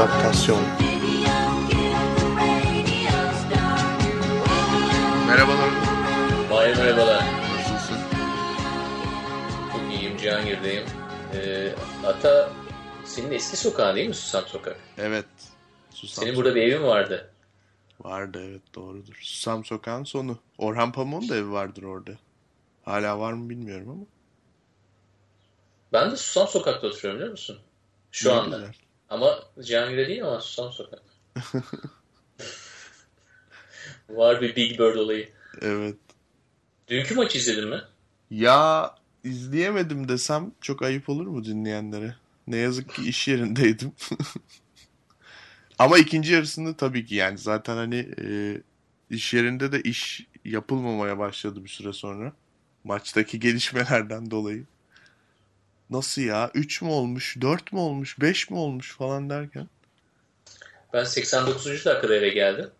Adaptasyon Merhabalar. Mahir merhabalar. Nasılsın? Çok iyiyim, Cihangir'deyim. Ee, hatta senin eski sokağın değil mi Susam Sokak? Evet. Susam Senin burada bir evin vardı. Vardı evet doğrudur. Susam Sokağın sonu. Orhan Pamuk'un da evi vardır orada. Hala var mı bilmiyorum ama. Ben de Susam Sokak'ta oturuyorum biliyor musun? Şu Ne anda. güzel. Ama Cihangir'de değil ama Susam Sokak. Var bir Big Bird olayı. Evet. Dünkü maçı izledin mi? Ya izleyemedim desem çok ayıp olur mu dinleyenlere? Ne yazık ki iş yerindeydim. Ama ikinci yarısında tabii ki yani zaten hani e, iş yerinde de iş yapılmamaya başladı bir süre sonra. Maçtaki gelişmelerden dolayı. Nasıl ya? 3 mü olmuş? 4 mü olmuş? 5 mi olmuş falan derken. Ben 89. dakikada eve geldim.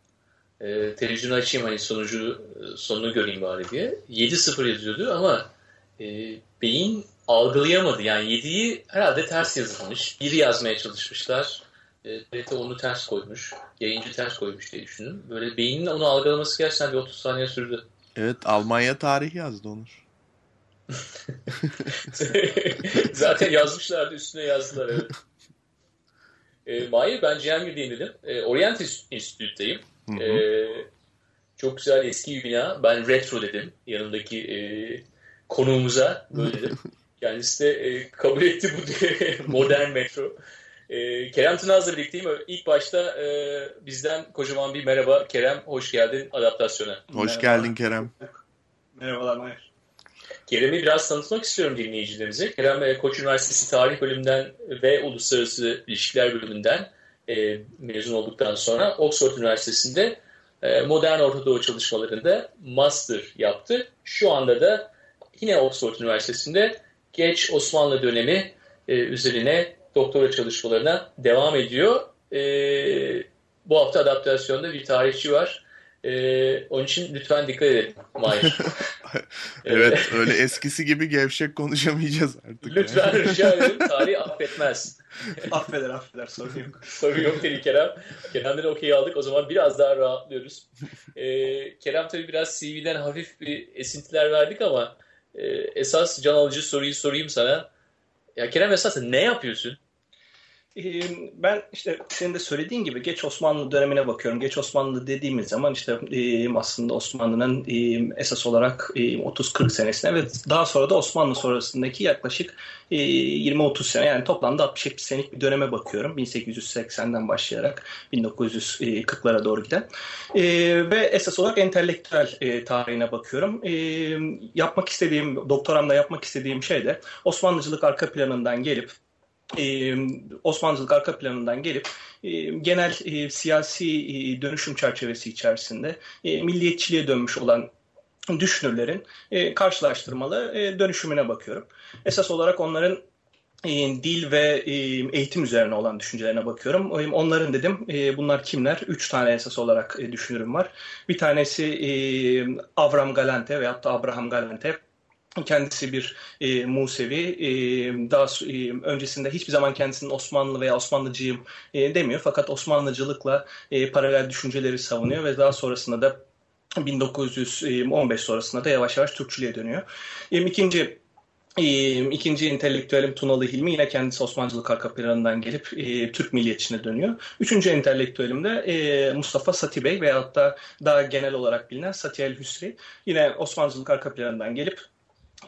Ee, televizyonu açayım hani sonucu sonunu göreyim bari diye. 7-0 yazıyordu ama e, beyin algılayamadı. Yani 7'yi herhalde ters yazılmış. 1 yazmaya çalışmışlar. E, TRT onu ters koymuş. Yayıncı ters koymuş diye düşündüm. Böyle beynin onu algılaması gerçekten bir 30 saniye sürdü. Evet Almanya tarihi yazdı Onur. Zaten yazmışlardı üstüne yazdılar evet. E, Mahir ben Cihangir'deyim dedim. E, Orient hı. E, çok güzel eski bir bina. Ben retro dedim. Yanındaki e, konuğumuza böyle dedim. Kendisi de e, kabul etti bu modern metro. E, Kerem Tınaz'la birlikteyim. İlk başta e, bizden kocaman bir merhaba. Kerem hoş geldin adaptasyona. Hoş Merhaba. geldin Kerem. Merhabalar Mahir. Kerem'i biraz tanıtmak istiyorum dinleyicilerimize. Kerem e, Koç Üniversitesi Tarih Bölümünden ve Uluslararası İlişkiler Bölümünden e, mezun olduktan sonra Oxford Üniversitesi'nde e, modern Orta Doğu çalışmalarında master yaptı. Şu anda da yine Oxford Üniversitesi'nde geç Osmanlı dönemi e, üzerine doktora çalışmalarına devam ediyor. E, bu hafta adaptasyonda bir tarihçi var. E, onun için lütfen dikkat edin Mahir. Evet öyle eskisi gibi gevşek konuşamayacağız artık. Lütfen rica ederim. Tarih affetmez. affeder affeder sorun yok. Sorun yok dedi Kerem. Kerem'den okey aldık. O zaman biraz daha rahatlıyoruz. Ee, Kerem tabii biraz CV'den hafif bir esintiler verdik ama e, esas can alıcı soruyu sorayım sana. Ya Kerem esas ne yapıyorsun? Ben işte senin de söylediğin gibi geç Osmanlı dönemine bakıyorum. Geç Osmanlı dediğimiz zaman işte aslında Osmanlı'nın esas olarak e, 30-40 senesine ve daha sonra da Osmanlı sonrasındaki yaklaşık e, 20-30 sene yani toplamda 60-70 senelik bir döneme bakıyorum. 1880'den başlayarak 1940'lara doğru giden. Ve esas olarak entelektüel tarihine bakıyorum. Yapmak istediğim, doktoramda yapmak istediğim şey de Osmanlıcılık arka planından gelip e, Osmanlıcılık arka planından gelip e, genel e, siyasi e, dönüşüm çerçevesi içerisinde e, milliyetçiliğe dönmüş olan düşünürlerin e, karşılaştırmalı e, dönüşümüne bakıyorum. Esas olarak onların e, dil ve e, eğitim üzerine olan düşüncelerine bakıyorum. E, Onların dedim bunlar kimler? Üç tane esas olarak düşünürüm var. Bir tanesi Avram Galante veyahut da Abraham Galante. Kendisi bir e, Musevi. E, daha e, öncesinde hiçbir zaman kendisinin Osmanlı veya Osmanlıcıyım e, demiyor. Fakat Osmanlıcılıkla e, paralel düşünceleri savunuyor ve daha sonrasında da 1915 sonrasında da yavaş yavaş Türkçülüğe dönüyor. E, ikinci e, ikinci entelektüelim Tunalı Hilmi yine kendisi Osmanlıcılık arka planından gelip e, Türk milliyetçine dönüyor. Üçüncü entelektüelim de e, Mustafa Sati Bey veyahut da daha genel olarak bilinen Sati El Hüsri. Yine Osmanlıcılık arka planından gelip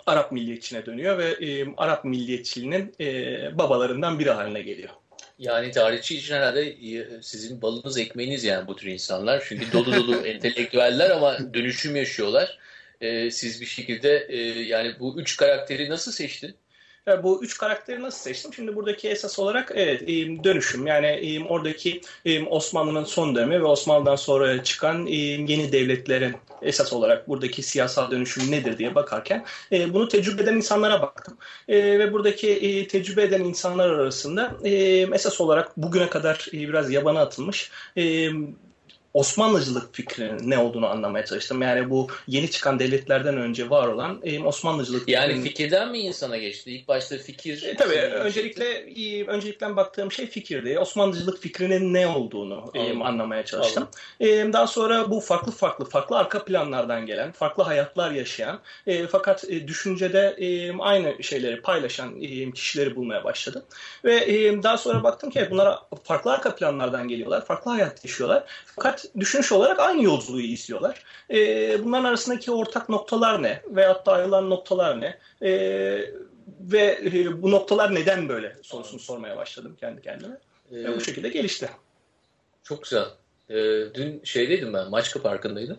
Arap milliyetçine dönüyor ve e, Arap milliyetçiliğinin e, babalarından biri haline geliyor. Yani tarihçi için herhalde e, sizin balınız ekmeğiniz yani bu tür insanlar. Çünkü dolu dolu entelektüeller ama dönüşüm yaşıyorlar. Ee, siz bir şekilde e, yani bu üç karakteri nasıl seçtin? Yani bu üç karakteri nasıl seçtim? Şimdi buradaki esas olarak evet e, dönüşüm. Yani e, oradaki e, Osmanlı'nın son dönemi ve Osmanlı'dan sonra çıkan e, yeni devletlerin esas olarak buradaki siyasal dönüşüm nedir diye bakarken e, bunu tecrübe eden insanlara baktım. E, ve buradaki e, tecrübe eden insanlar arasında e, esas olarak bugüne kadar e, biraz yabana atılmış e, Osmanlıcılık fikrinin ne olduğunu anlamaya çalıştım. Yani bu yeni çıkan devletlerden önce var olan e, Osmanlıcılık Yani fikrinin... fikirden mi insana geçti? İlk başta fikir... E, tabii öncelikle e, öncelikle baktığım şey fikirdi. Osmanlıcılık fikrinin ne olduğunu e, anlamaya çalıştım. E, daha sonra bu farklı farklı farklı arka planlardan gelen, farklı hayatlar yaşayan e, fakat e, düşüncede e, aynı şeyleri paylaşan e, kişileri bulmaya başladım. Ve e, daha sonra baktım ki bunlara farklı arka planlardan geliyorlar, farklı hayat yaşıyorlar. Fakat düşünüş olarak aynı yolculuğu izliyorlar. E, bunların arasındaki ortak noktalar ne? Veyahut da ayrılan noktalar ne? E, ve e, bu noktalar neden böyle sorusunu sormaya başladım kendi kendime. Ee, ve bu şekilde gelişti. Çok güzel. Ee, dün şeydeydim ben, Maçka Parkı'ndaydım.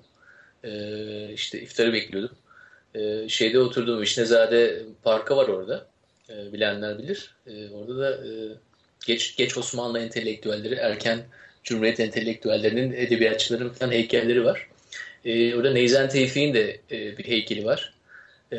Ee, işte iftarı bekliyordum. Ee, şeyde oturdum, Vişnezade Parkı var orada. Ee, bilenler bilir. Ee, orada da e, geç, geç Osmanlı entelektüelleri, erken Cumhuriyet entelektüellerinin, edebiyatçıların falan heykelleri var. Ee, orada Neyzen Tevfik'in de e, bir heykeli var. Ee,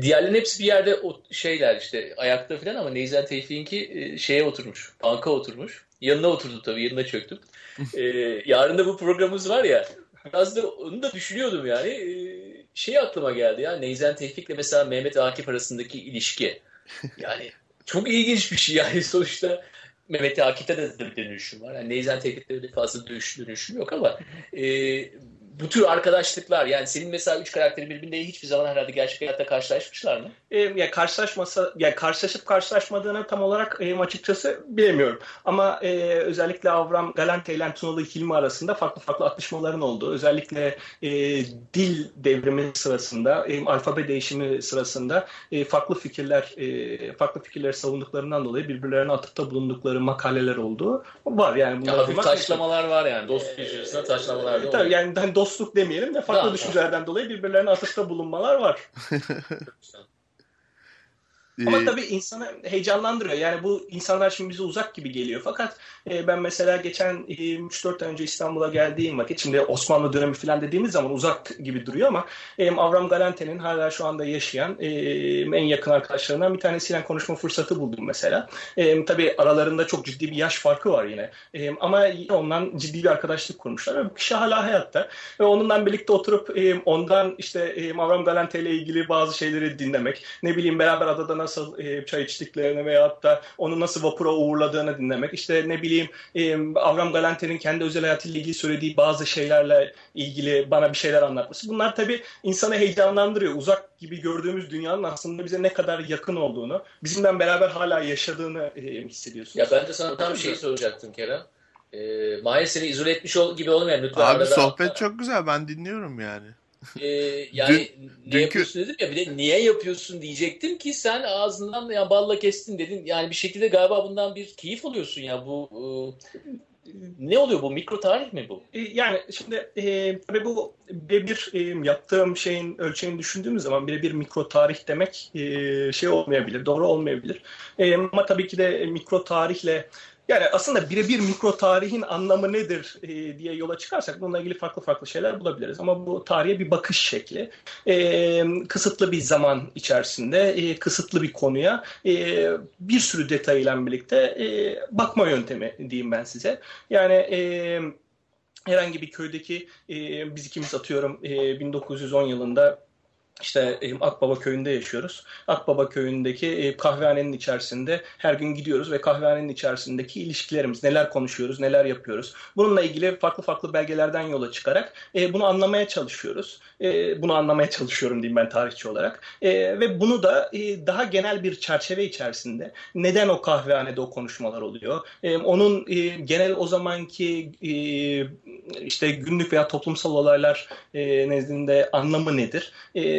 diğerlerinin hepsi bir yerde o şeyler işte ayakta falan ama Neyzen Tevfik'inki e, şeye oturmuş, banka oturmuş. Yanına oturdum tabii, yanına çöktüm. ee, yarın da bu programımız var ya, biraz da onu da düşünüyordum yani. Ee, şey aklıma geldi ya, Neyzen Tevfik'le mesela Mehmet Akif arasındaki ilişki. Yani çok ilginç bir şey yani sonuçta Mehmet Akif'te de bir dönüşüm var. Yani Neyzen Tevfik'te öyle fazla dönüşüm yok ama e, bu tür arkadaşlıklar yani senin mesela üç karakteri birbirine hiçbir zaman herhalde gerçek hayatta karşılaşmışlar mı? E, ya karşılaşmasa ya karşılaşıp karşılaşmadığını tam olarak e, açıkçası bilemiyorum. Ama e, özellikle Avram Galante ile Tunalı Hilmi arasında farklı farklı atışmaların olduğu, özellikle e, dil devrimi sırasında, e, alfabe değişimi sırasında e, farklı fikirler e, farklı fikirleri savunduklarından dolayı birbirlerine atıfta bulundukları makaleler olduğu var yani. Ya taşlamalar var yani dost ilişkisinde taşlamalar da e, tabii yani hani dostluk demeyelim de farklı tamam. düşüncelerden dolayı birbirlerine atıfta bulunmalar var. Ama tabii insanı heyecanlandırıyor. Yani bu insanlar şimdi bize uzak gibi geliyor. Fakat e, ben mesela geçen e, 3-4 ay önce İstanbul'a geldiğim vakit, şimdi Osmanlı dönemi falan dediğimiz zaman uzak gibi duruyor ama e, Avram Galante'nin hala şu anda yaşayan e, en yakın arkadaşlarından bir tanesiyle konuşma fırsatı buldum mesela. E, tabii aralarında çok ciddi bir yaş farkı var yine. E, ama ondan ciddi bir arkadaşlık kurmuşlar. Ve bu kişi hala hayatta. Ve onunla birlikte oturup e, ondan işte e, Avram Galante ile ilgili bazı şeyleri dinlemek, ne bileyim beraber adada nasıl e, çay içtiklerini veyahut da onu nasıl vapura uğurladığını dinlemek. İşte ne bileyim e, Avram Galante'nin kendi özel hayatıyla ilgili söylediği bazı şeylerle ilgili bana bir şeyler anlatması. Bunlar tabii insanı heyecanlandırıyor. Uzak gibi gördüğümüz dünyanın aslında bize ne kadar yakın olduğunu, bizimle beraber hala yaşadığını e, hissediyorsun. Ya ben de sana tam şeyi soracaktım Kerem. E, Mahir seni izole etmiş ol, gibi olmayan lütfen. Abi sohbet da... çok güzel. Ben dinliyorum yani. Ee, yani Dün, ne dünkü... yapıyorsun dedim ya bir de niye yapıyorsun diyecektim ki sen ağzından ya balla kestin dedin. Yani bir şekilde galiba bundan bir keyif alıyorsun ya bu e, ne oluyor bu? Mikro tarih mi bu? E, yani şimdi e, tabii bu birebir e, yaptığım şeyin ölçeğini düşündüğümüz zaman birebir mikro tarih demek e, şey olmayabilir, doğru olmayabilir. E, ama tabii ki de mikro tarihle yani aslında birebir mikro tarihin anlamı nedir e, diye yola çıkarsak bununla ilgili farklı farklı şeyler bulabiliriz. Ama bu tarihe bir bakış şekli. E, kısıtlı bir zaman içerisinde, e, kısıtlı bir konuya e, bir sürü detayla birlikte e, bakma yöntemi diyeyim ben size. Yani e, herhangi bir köydeki e, biz ikimiz atıyorum e, 1910 yılında işte Akbaba köyünde yaşıyoruz. Akbaba köyündeki kahvehanenin içerisinde her gün gidiyoruz ve kahvehanenin içerisindeki ilişkilerimiz, neler konuşuyoruz, neler yapıyoruz. Bununla ilgili farklı farklı belgelerden yola çıkarak bunu anlamaya çalışıyoruz. Bunu anlamaya çalışıyorum diyeyim ben tarihçi olarak. Ve bunu da daha genel bir çerçeve içerisinde neden o kahvehanede o konuşmalar oluyor? Onun genel o zamanki işte günlük veya toplumsal olaylar nezdinde anlamı nedir?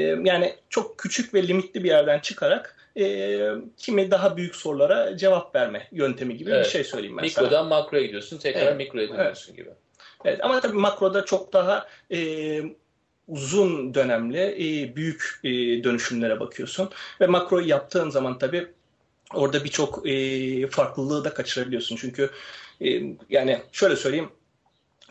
Yani çok küçük ve limitli bir yerden çıkarak e, kimi daha büyük sorulara cevap verme yöntemi gibi evet. bir şey söyleyeyim ben Mikrodan sana. makroya gidiyorsun, tekrar evet. mikroya dönüyorsun evet. gibi. Evet ama tabii makroda çok daha e, uzun dönemli e, büyük e, dönüşümlere bakıyorsun ve makroyu yaptığın zaman tabii orada birçok e, farklılığı da kaçırabiliyorsun. Çünkü e, yani şöyle söyleyeyim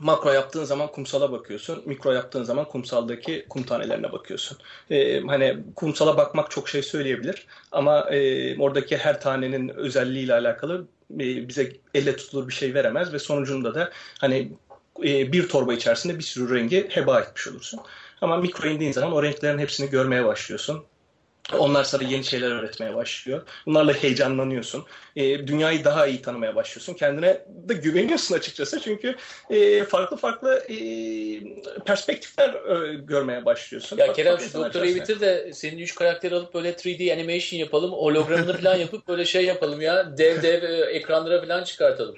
makro yaptığın zaman kumsala bakıyorsun. Mikro yaptığın zaman kumsaldaki kum tanelerine bakıyorsun. Ee, hani kumsala bakmak çok şey söyleyebilir ama e, oradaki her tanenin özelliğiyle alakalı e, bize elle tutulur bir şey veremez ve sonucunda da hani e, bir torba içerisinde bir sürü rengi heba etmiş olursun. Ama mikro indiğin zaman o renklerin hepsini görmeye başlıyorsun. Onlar sana yeni şeyler öğretmeye başlıyor. Bunlarla heyecanlanıyorsun. E, dünyayı daha iyi tanımaya başlıyorsun. Kendine de güveniyorsun açıkçası. Çünkü e, farklı farklı e, perspektifler e, görmeye başlıyorsun. Ya Farklı Kerem şu doktorayı bitir de senin üç karakteri alıp böyle 3D animation yapalım. Hologramını falan yapıp böyle şey yapalım ya. Dev dev e, ekranlara falan çıkartalım.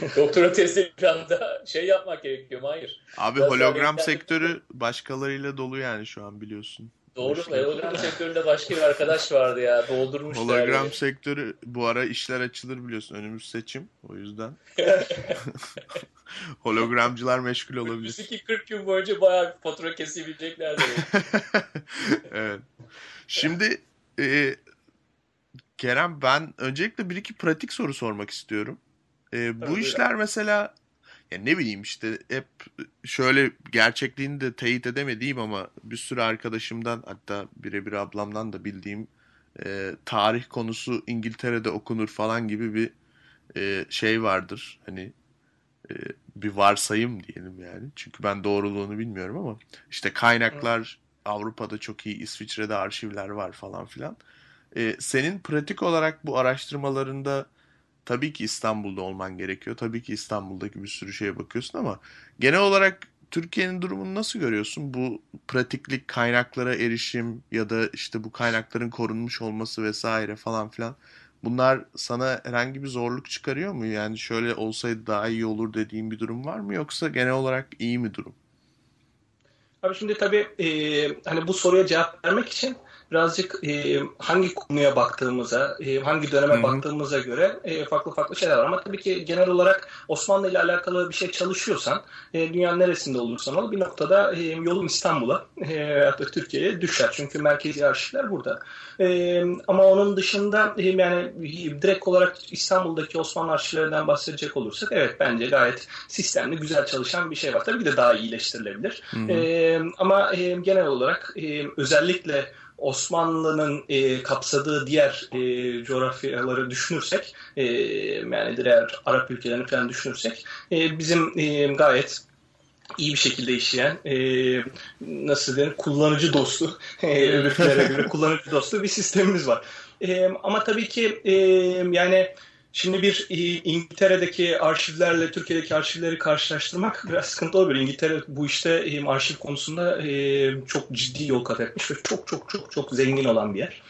Doktora testi falan da şey yapmak gerekiyor. Hayır. Abi Biraz hologram sektörü başkalarıyla dolu yani şu an biliyorsun. Doğru. Hologram sektöründe başka bir arkadaş vardı ya. Doldurmuşlar. Hologram yani. sektörü bu ara işler açılır biliyorsun. Önümüz seçim. O yüzden. Hologramcılar meşgul olabilir. Önümüzdeki 40 gün boyunca bayağı bir fatura kesebilecekler evet. Şimdi e, Kerem ben öncelikle bir iki pratik soru sormak istiyorum. E, bu Tabii, işler mesela ya ne bileyim işte hep şöyle gerçekliğini de teyit edemediğim ama bir sürü arkadaşımdan hatta birebir ablamdan da bildiğim e, tarih konusu İngiltere'de okunur falan gibi bir e, şey vardır. Hani e, bir varsayım diyelim yani. Çünkü ben doğruluğunu bilmiyorum ama işte kaynaklar Avrupa'da çok iyi, İsviçre'de arşivler var falan filan. E, senin pratik olarak bu araştırmalarında tabii ki İstanbul'da olman gerekiyor. Tabii ki İstanbul'daki bir sürü şeye bakıyorsun ama genel olarak Türkiye'nin durumunu nasıl görüyorsun? Bu pratiklik, kaynaklara erişim ya da işte bu kaynakların korunmuş olması vesaire falan filan. Bunlar sana herhangi bir zorluk çıkarıyor mu? Yani şöyle olsaydı daha iyi olur dediğin bir durum var mı? Yoksa genel olarak iyi mi durum? Abi şimdi tabii e, hani bu soruya cevap vermek için birazcık e, hangi konuya baktığımıza, e, hangi döneme Hı hı. baktığımıza göre e, farklı farklı şeyler var. Ama tabii ki genel olarak Osmanlı ile alakalı bir şey çalışıyorsan, e, dünyanın neresinde olursan ol bir noktada e, yolun İstanbul'a e, da Türkiye'ye düşer. Çünkü merkezi arşivler burada. E, ama onun dışında e, yani direkt olarak İstanbul'daki Osmanlı arşivlerinden bahsedecek olursak evet bence gayet sistemli, güzel çalışan bir şey var. Tabii ki de daha iyileştirilebilir. Hı hı. E, ama e, genel olarak e, özellikle Osmanlı'nın e, kapsadığı diğer e, coğrafyaları düşünürsek, e, yani diğer Arap ülkelerini falan düşünürsek, e, bizim e, gayet iyi bir şekilde işleyen, e, nasıl denir, kullanıcı dostu, e, öbürlere göre kullanıcı dostu bir sistemimiz var. E, ama tabii ki e, yani Şimdi bir e, İngiltere'deki arşivlerle Türkiye'deki arşivleri karşılaştırmak biraz sıkıntı olabilir. İngiltere bu işte e, arşiv konusunda e, çok ciddi yol kat etmiş ve çok çok çok çok zengin olan bir yer.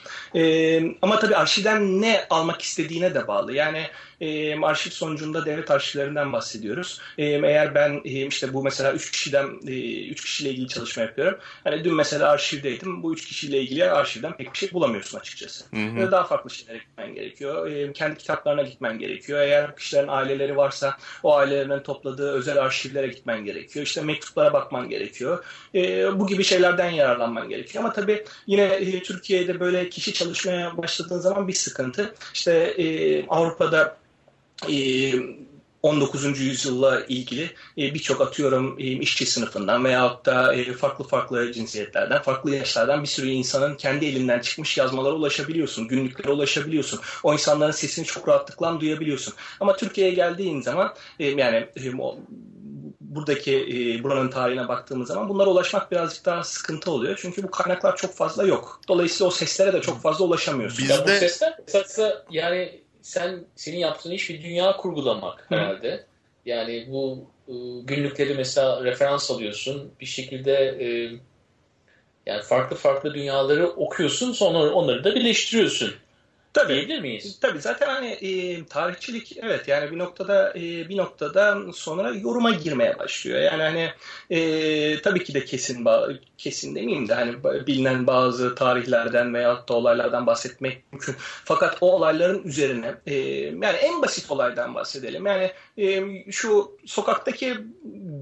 Ama tabii arşivden ne almak istediğine de bağlı. Yani e, arşiv sonucunda devlet arşivlerinden bahsediyoruz. E, eğer ben e, işte bu mesela üç kişiden e, üç kişiyle ilgili çalışma yapıyorum. Hani dün mesela arşivdeydim. Bu üç kişiyle ilgili arşivden pek bir şey bulamıyorsun açıkçası. Hı hı. Daha farklı şeylere gitmen gerekiyor. E, kendi kitaplarına gitmen gerekiyor. Eğer kişilerin aileleri varsa o ailelerin topladığı özel arşivlere gitmen gerekiyor. İşte mektuplara bakman gerekiyor. E, bu gibi şeylerden yararlanman gerekiyor. Ama tabii yine e, Türkiye'de böyle kişi çalışmaya başladığın zaman bir sıkıntı. İşte e, Avrupa'da 19. yüzyılla ilgili e, birçok atıyorum e, işçi sınıfından veyahut da e, farklı farklı cinsiyetlerden, farklı yaşlardan bir sürü insanın kendi elinden çıkmış yazmalara ulaşabiliyorsun, günlüklere ulaşabiliyorsun. O insanların sesini çok rahatlıkla duyabiliyorsun. Ama Türkiye'ye geldiğin zaman yani buradaki e, buranın tarihine baktığımız zaman bunlara ulaşmak birazcık daha sıkıntı oluyor. Çünkü bu kaynaklar çok fazla yok. Dolayısıyla o seslere de çok fazla ulaşamıyorsun. Biz- Ya bu Bizde- sesler esasında yani sen senin yaptığın iş bir dünya kurgulamak Hı. herhalde. Yani bu e, günlükleri mesela referans alıyorsun. Bir şekilde e, yani farklı farklı dünyaları okuyorsun sonra onları da birleştiriyorsun. Tabii. Diyebilir miyiz? Tabii zaten hani e, tarihçilik evet yani bir noktada e, bir noktada sonra yoruma girmeye başlıyor. Yani hani e, tabii ki de kesin kesin demeyeyim de hani bilinen bazı tarihlerden veyahut da olaylardan bahsetmek mümkün. Fakat o olayların üzerine e, yani en basit olaydan bahsedelim. Yani e, şu sokaktaki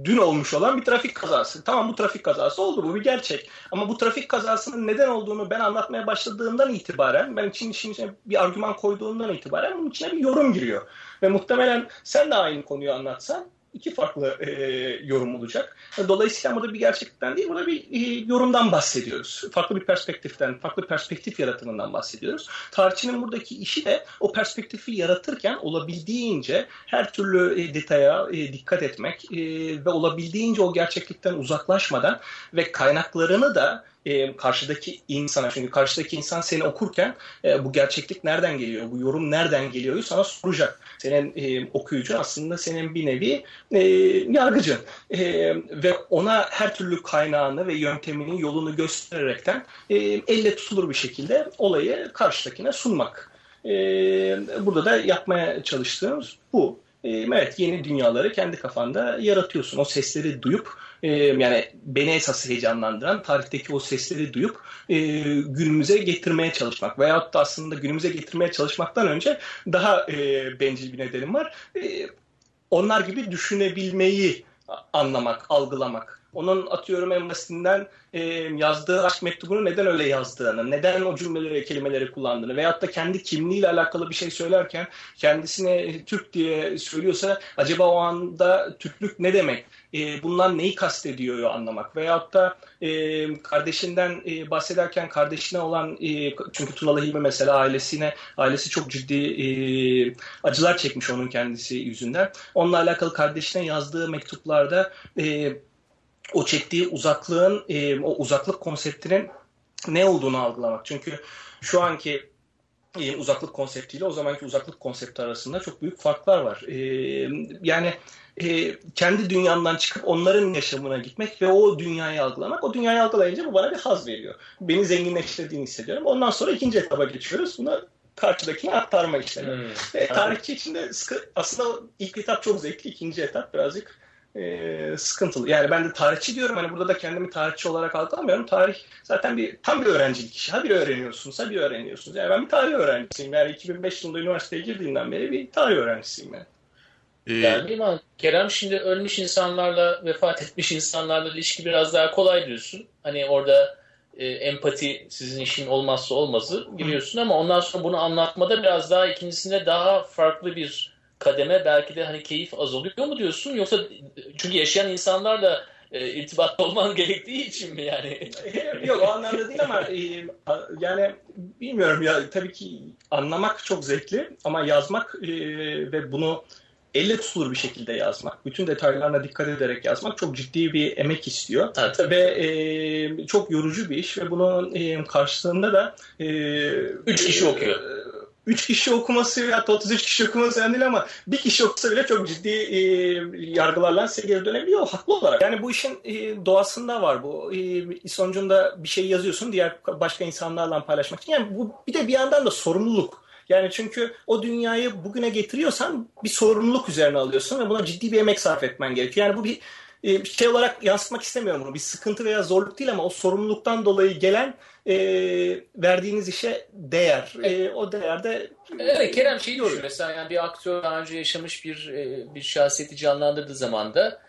dün olmuş olan bir trafik kazası. Tamam bu trafik kazası oldu bu bir gerçek. Ama bu trafik kazasının neden olduğunu ben anlatmaya başladığımdan itibaren ben için işin içine bir argüman koyduğumdan itibaren bunun içine bir yorum giriyor. Ve muhtemelen sen de aynı konuyu anlatsan iki farklı e, yorum olacak. Dolayısıyla burada bir gerçeklikten değil, burada bir e, yorumdan bahsediyoruz. Farklı bir perspektiften, farklı perspektif yaratımından bahsediyoruz. Tarihçinin buradaki işi de o perspektifi yaratırken olabildiğince her türlü e, detaya e, dikkat etmek e, ve olabildiğince o gerçeklikten uzaklaşmadan ve kaynaklarını da e, karşıdaki insana çünkü karşıdaki insan seni okurken e, bu gerçeklik nereden geliyor, bu yorum nereden geliyor sana soracak. Senin e, okuyucu aslında senin bir nevi e, yargıcın e, ve ona her türlü kaynağını ve yöntemini, yolunu göstererekten e, elle tutulur bir şekilde olayı karşıdakine sunmak. E, burada da yapmaya çalıştığımız bu. E, evet yeni dünyaları kendi kafanda yaratıyorsun. O sesleri duyup e, yani beni esas heyecanlandıran tarihteki o sesleri duyup e, günümüze getirmeye çalışmak. Veyahut da aslında günümüze getirmeye çalışmaktan önce daha e, bencil bir nedenim var. E, onlar gibi düşünebilmeyi anlamak, algılamak. Onun atıyorum en basitinden e, yazdığı aşk mektubunu neden öyle yazdığını, neden o cümleleri, kelimeleri kullandığını veyahut da kendi kimliğiyle alakalı bir şey söylerken kendisine Türk diye söylüyorsa acaba o anda Türklük ne demek? E, bundan neyi kastediyor anlamak. Veyahut da e, kardeşinden e, bahsederken kardeşine olan e, çünkü Tunalı Hilmi mesela ailesine ailesi çok ciddi e, acılar çekmiş onun kendisi yüzünden. Onunla alakalı kardeşine yazdığı mektuplarda e, o çektiği uzaklığın, e, o uzaklık konseptinin ne olduğunu algılamak. Çünkü şu anki e, uzaklık konseptiyle o zamanki uzaklık konsepti arasında çok büyük farklar var. E, yani e, kendi dünyamdan çıkıp onların yaşamına gitmek ve o dünyayı algılamak. O dünyayı algılayınca bu bana bir haz veriyor. Beni zenginleştirdiğini hissediyorum. Ondan sonra ikinci etaba geçiyoruz. Buna karşıdakine aktarma işlemi. Hmm. Ve tarihçi içinde sıkı, aslında ilk etap çok zevkli, ikinci etap birazcık e, sıkıntılı. Yani ben de tarihçi diyorum. Hani burada da kendimi tarihçi olarak algılamıyorum. Tarih zaten bir tam bir öğrencilik işi. Ha bir öğreniyorsunuz, ha bir öğreniyorsunuz. Yani ben bir tarih öğrencisiyim. Yani 2005 yılında üniversiteye girdiğimden beri bir tarih öğrencisiyim yani. Ee, yani değil Kerem şimdi ölmüş insanlarla, vefat etmiş insanlarla ilişki biraz daha kolay diyorsun. Hani orada e, empati sizin işin olmazsa olmazı giriyorsun ama ondan sonra bunu anlatmada biraz daha ikincisinde daha farklı bir kademe belki de hani keyif azalıyor mu diyorsun yoksa çünkü yaşayan insanlarla e, irtibatta olman gerektiği için mi yani? Yok o anlamda değil ama e, yani bilmiyorum ya tabii ki anlamak çok zevkli ama yazmak e, ve bunu elle tutulur bir şekilde yazmak, bütün detaylarına dikkat ederek yazmak çok ciddi bir emek istiyor. Tabii. Ve e, çok yorucu bir iş ve bunun e, karşılığında da e, üç kişi okuyor. 3 kişi okuması ya da 33 kişi okuması önemli ama bir kişi okusa bile çok ciddi e, yargılarla size geri dönebiliyor haklı olarak. Yani bu işin e, doğasında var bu. E, sonucunda bir şey yazıyorsun diğer başka insanlarla paylaşmak için. Yani bu bir de bir yandan da sorumluluk. Yani çünkü o dünyayı bugüne getiriyorsan bir sorumluluk üzerine alıyorsun ve buna ciddi bir emek sarf etmen gerekiyor. Yani bu bir e, şey olarak yansıtmak istemiyorum bunu. Bir sıkıntı veya zorluk değil ama o sorumluluktan dolayı gelen e, verdiğiniz işe değer. E, o değerde Evet Kerem şey düşün mesela yani bir aktör daha önce yaşamış bir e, bir şahsiyeti canlandırdığı zaman da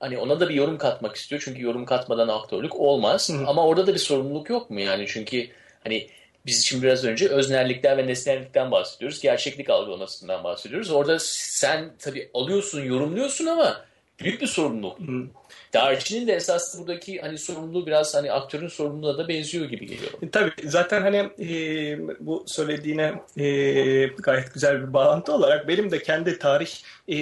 hani ona da bir yorum katmak istiyor. Çünkü yorum katmadan aktörlük olmaz. Hı. Ama orada da bir sorumluluk yok mu yani? Çünkü hani biz için biraz önce öznellikten ve nesnellikten bahsediyoruz. Gerçeklik algılamasından bahsediyoruz. Orada sen tabii alıyorsun, yorumluyorsun ama büyük bir sorumluluk. Hı. Tarihçinin de esas buradaki hani sorumluluğu biraz hani aktörün sorumluluğuna da benziyor gibi geliyor. E, tabii zaten hani e, bu söylediğine e, gayet güzel bir bağlantı olarak benim de kendi tarih e,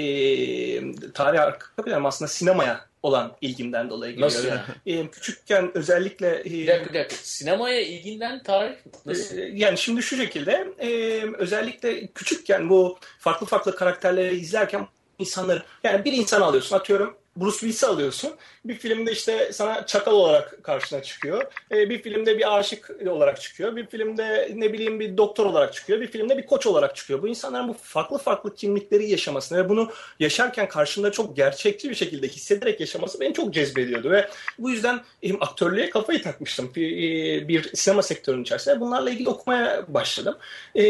tarih arka planım aslında sinemaya olan ilgimden dolayı geliyor. Nasıl yani? E, küçükken özellikle... E, bir dakika, bir dakika. Sinemaya ilginden tarih nasıl? E, yani şimdi şu şekilde e, özellikle küçükken bu farklı farklı karakterleri izlerken insanları. Yani bir insan alıyorsun atıyorum Bruce Willis'i alıyorsun. Bir filmde işte sana çakal olarak karşına çıkıyor. E, bir filmde bir aşık olarak çıkıyor. Bir filmde ne bileyim bir doktor olarak çıkıyor. Bir filmde bir koç olarak çıkıyor. Bu insanların bu farklı farklı kimlikleri yaşamasını ve bunu yaşarken karşında çok gerçekçi bir şekilde hissederek yaşaması beni çok cezbediyordu ve bu yüzden e, aktörlüğe kafayı takmıştım bir, e, bir sinema sektörünün içerisinde. Bunlarla ilgili okumaya başladım. E,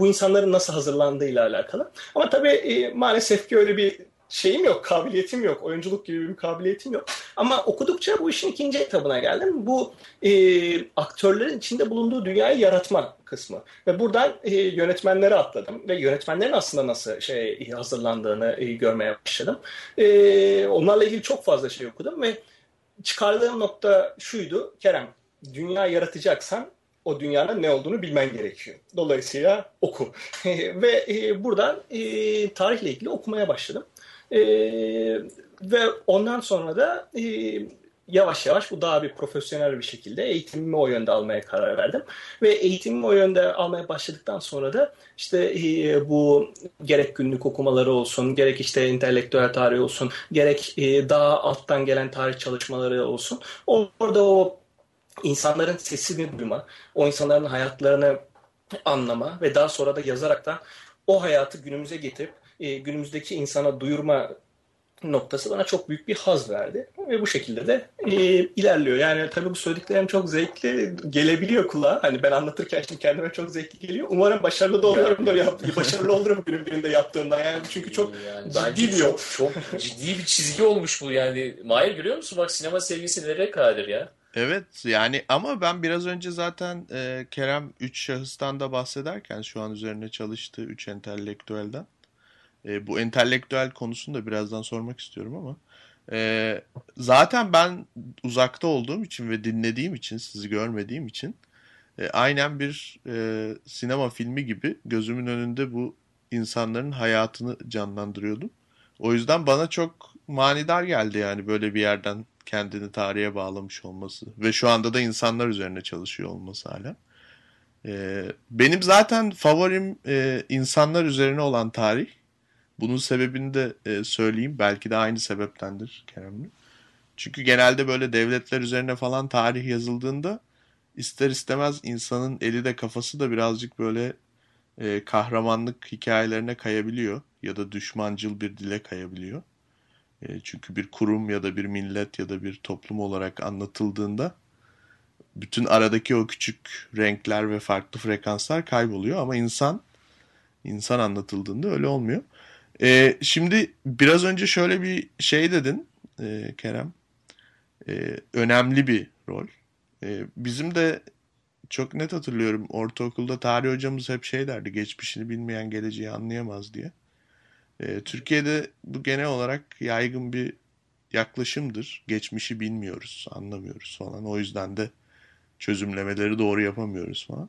bu insanların nasıl hazırlandığıyla alakalı. Ama tabii e, maalesef ki öyle bir şeyim yok, kabiliyetim yok. Oyunculuk gibi bir kabiliyetim yok. Ama okudukça bu işin ikinci etabına geldim. Bu e, aktörlerin içinde bulunduğu dünyayı yaratma kısmı. Ve buradan e, yönetmenlere atladım. Ve yönetmenlerin aslında nasıl şey hazırlandığını e, görmeye başladım. E, onlarla ilgili çok fazla şey okudum ve çıkardığım nokta şuydu. Kerem, dünya yaratacaksan o dünyanın ne olduğunu bilmen gerekiyor. Dolayısıyla oku. ve e, buradan e, tarihle ilgili okumaya başladım. E, ve ondan sonra da e, yavaş yavaş bu daha bir profesyonel bir şekilde eğitimimi o yönde almaya karar verdim. Ve eğitimimi o yönde almaya başladıktan sonra da işte e, bu gerek günlük okumaları olsun, gerek işte entelektüel tarih olsun, gerek e, daha alttan gelen tarih çalışmaları olsun. Orada o insanların sesini duyma, o insanların hayatlarını anlama ve daha sonra da yazarak da o hayatı günümüze getirip e, günümüzdeki insana duyurma noktası bana çok büyük bir haz verdi. Ve bu şekilde de e, ilerliyor. Yani tabii bu söylediklerim çok zevkli gelebiliyor kulağa. Hani ben anlatırken şimdi kendime çok zevkli geliyor. Umarım başarılı da olurum da yap, başarılı olurum günün birinde yaptığımda. Yani çünkü çok yani ciddi bir çok, çok ciddi bir çizgi olmuş bu yani. Mahir görüyor musun? Bak sinema sevgisi nereye kadardır ya. Evet yani ama ben biraz önce zaten e, Kerem 3 şahıstan da bahsederken şu an üzerine çalıştığı 3 entelektüelden e, bu entelektüel konusunu da birazdan sormak istiyorum ama e, zaten ben uzakta olduğum için ve dinlediğim için sizi görmediğim için e, aynen bir e, sinema filmi gibi gözümün önünde bu insanların hayatını canlandırıyordum. O yüzden bana çok manidar geldi yani böyle bir yerden kendini tarihe bağlamış olması ve şu anda da insanlar üzerine çalışıyor olması hala. Ee, benim zaten favorim e, insanlar üzerine olan tarih. Bunun sebebini de e, söyleyeyim. Belki de aynı sebeptendir Kerem'le. Çünkü genelde böyle devletler üzerine falan tarih yazıldığında ister istemez insanın eli de kafası da birazcık böyle e, kahramanlık hikayelerine kayabiliyor ya da düşmancıl bir dile kayabiliyor. E, çünkü bir kurum ya da bir millet ya da bir toplum olarak anlatıldığında bütün aradaki o küçük renkler ve farklı frekanslar kayboluyor ama insan insan anlatıldığında öyle olmuyor. E, şimdi biraz önce şöyle bir şey dedin e, Kerem. E, önemli bir rol. E, bizim de çok net hatırlıyorum ortaokulda tarih hocamız hep şey derdi geçmişini bilmeyen geleceği anlayamaz diye. E, Türkiye'de bu genel olarak yaygın bir yaklaşımdır. Geçmişi bilmiyoruz, anlamıyoruz falan. O yüzden de çözümlemeleri doğru yapamıyoruz falan.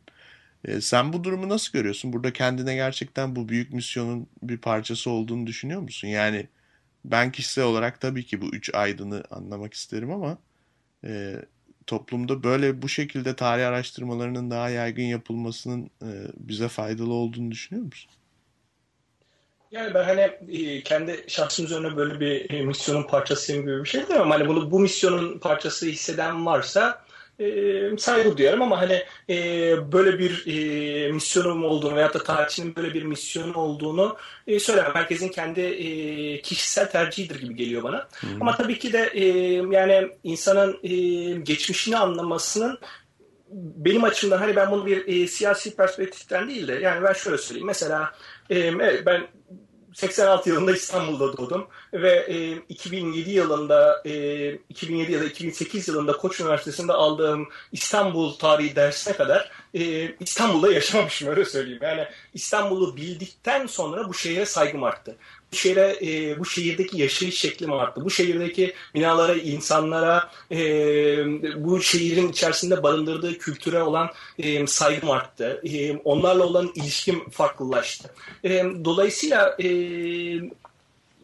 E, sen bu durumu nasıl görüyorsun? Burada kendine gerçekten bu büyük misyonun bir parçası olduğunu düşünüyor musun? Yani ben kişisel olarak tabii ki bu üç aydını anlamak isterim ama e, toplumda böyle bu şekilde tarih araştırmalarının daha yaygın yapılmasının e, bize faydalı olduğunu düşünüyor musun? Yani ben hani e, kendi şahsım üzerine böyle bir e, misyonun parçasıyım gibi bir şey demem. Hani bunu bu misyonun parçası hisseden varsa e, saygı duyarım ama hani e, böyle bir e, misyonum olduğunu veyahut da tarihçinin böyle bir misyonu olduğunu e, söylemem. Herkesin kendi e, kişisel tercihidir gibi geliyor bana. Hı. Ama tabii ki de e, yani insanın e, geçmişini anlamasının benim açımdan hani ben bunu bir e, siyasi perspektiften değil de yani ben şöyle söyleyeyim. Mesela e, evet ben 86 yılında İstanbul'da doğdum ve e, 2007 yılında e, 2007 ya da 2008 yılında Koç Üniversitesi'nde aldığım İstanbul tarihi dersine kadar e, İstanbul'da yaşamamışım öyle söyleyeyim. Yani İstanbul'u bildikten sonra bu şehre saygım arttı şehre, e, bu şehirdeki yaşayış şeklim arttı. Bu şehirdeki binalara, insanlara, e, bu şehrin içerisinde barındırdığı kültüre olan e, saygım arttı. E, onlarla olan ilişkim farklılaştı. E, dolayısıyla e,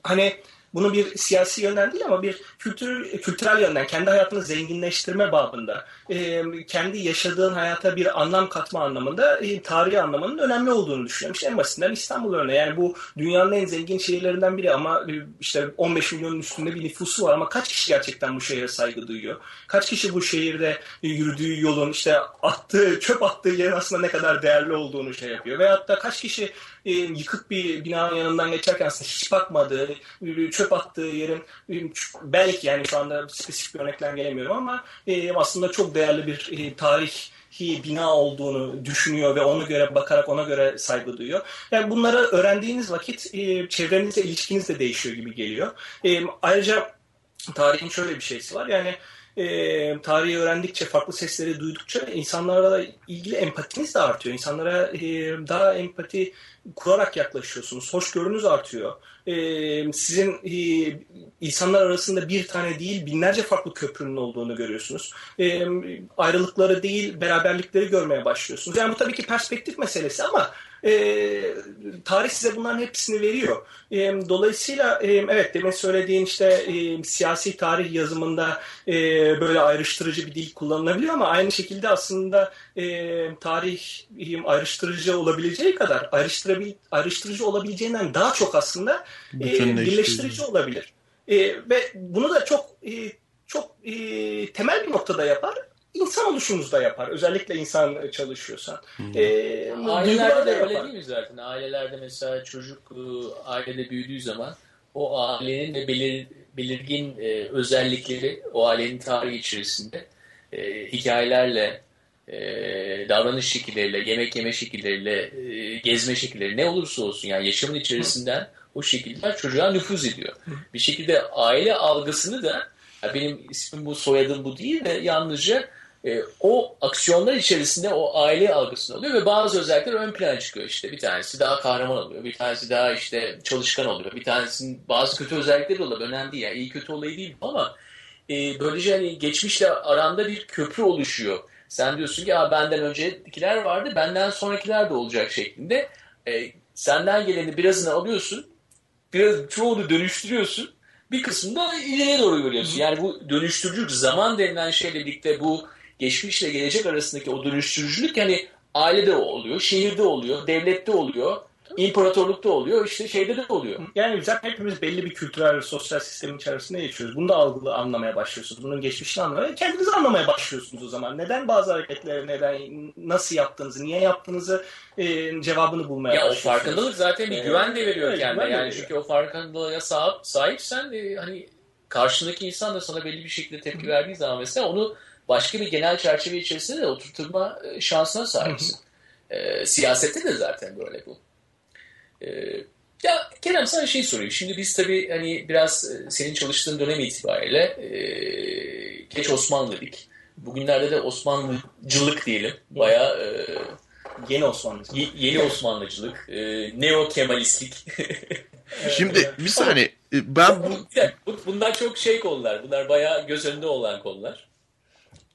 hani bunu bir siyasi yönden değil ama bir kültür, kültürel yönden kendi hayatını zenginleştirme babında e, kendi yaşadığın hayata bir anlam katma anlamında e, tarihi anlamının önemli olduğunu düşünüyorum. İşte en basitinden İstanbul örneği. Yani bu dünyanın en zengin şehirlerinden biri ama e, işte 15 milyonun üstünde bir nüfusu var ama kaç kişi gerçekten bu şehre saygı duyuyor? Kaç kişi bu şehirde yürüdüğü yolun işte attığı, çöp attığı yerin aslında ne kadar değerli olduğunu şey yapıyor? Veyahut da kaç kişi e, yıkık bir binanın yanından geçerken aslında hiç bakmadığı, çöp attığı yerin belki yani şu anda spesifik bir örnekler gelemiyorum ama e, aslında çok değerli bir e, tarih bina olduğunu düşünüyor ve ona göre bakarak ona göre saygı duyuyor. Yani bunları öğrendiğiniz vakit e, çevrenizle ilişkiniz de değişiyor gibi geliyor. E, ayrıca tarihin şöyle bir şeysi var. Yani e, tarihi öğrendikçe, farklı sesleri duydukça insanlarla ilgili empatiniz de artıyor. İnsanlara e, daha empati kurarak yaklaşıyorsunuz. Hoşgörünüz artıyor. E, sizin e, insanlar arasında bir tane değil binlerce farklı köprünün olduğunu görüyorsunuz. E, ayrılıkları değil beraberlikleri görmeye başlıyorsunuz. Yani bu tabii ki perspektif meselesi ama e, tarih size bunların hepsini veriyor. E, dolayısıyla e, evet demin söylediğin işte e, siyasi tarih yazımında e, böyle ayrıştırıcı bir dil kullanılabiliyor ama aynı şekilde aslında e, tarih e, ayrıştırıcı olabileceği kadar ayrıştırıcı olabileceğinden daha çok aslında e, birleştirici olabilir. E, ve bunu da çok e, çok e, temel bir noktada yapar insan oluşunuzda yapar. Özellikle insan çalışıyorsan. Hmm. Ee, Ailelerde de öyle değil mi zaten? Ailelerde mesela çocuk e, ailede büyüdüğü zaman o ailenin de belir, belirgin e, özellikleri o ailenin tarihi içerisinde e, hikayelerle e, davranış şekilleriyle, yemek yeme şekilleriyle, e, gezme şekilleri ne olursa olsun yani yaşamın içerisinden o şekiller çocuğa nüfuz ediyor. Bir şekilde aile algısını da benim ismim bu, soyadım bu değil de yalnızca e, o aksiyonlar içerisinde o aile algısını alıyor ve bazı özellikler ön plana çıkıyor işte. Bir tanesi daha kahraman oluyor, bir tanesi daha işte çalışkan oluyor, bir tanesinin bazı kötü özellikleri oluyor. Önemli değil yani iyi kötü olayı değil ama e, böylece hani geçmişle aranda bir köprü oluşuyor. Sen diyorsun ki ya benden öncekiler vardı, benden sonrakiler de olacak şeklinde. E, senden geleni birazını alıyorsun, biraz çoğunu dönüştürüyorsun bir kısmını da ileriye doğru görüyorsun. Yani bu dönüştürücü zaman denilen şeyle birlikte bu geçmişle gelecek arasındaki o dönüştürücülük yani ailede oluyor, şehirde oluyor, devlette oluyor, imparatorlukta oluyor, işte şeyde de oluyor. Yani zaten hepimiz belli bir kültürel sosyal sistemin içerisinde yaşıyoruz. Bunu da algılı anlamaya başlıyorsunuz. Bunun geçmişini anlamaya, kendinizi anlamaya başlıyorsunuz o zaman. Neden bazı hareketleri, neden, nasıl yaptığınızı, niye yaptığınızı e, cevabını bulmaya ya başlıyorsunuz. O farkındalık zaten bir güven de veriyor evet, kendine. Yani veriyor. çünkü o farkındalığa sahip, sahipsen e, hani karşındaki insan da sana belli bir şekilde tepki verdiği zaman mesela onu başka bir genel çerçeve içerisinde de oturtma e, şansına sahipsin. e, siyasette de zaten böyle bu. E, ya Kerem sana şey sorayım. Şimdi biz tabii hani biraz e, senin çalıştığın dönem itibariyle e, geç Osmanlı dedik. Bugünlerde de Osmanlıcılık diyelim. Bayağı e, yeni Osmanlıcılık. Y- yeni Osmanlıcılık, e, neo Kemalistlik. Şimdi bir saniye ben bu... Bunlar çok şey konular. Bunlar bayağı göz önünde olan konular.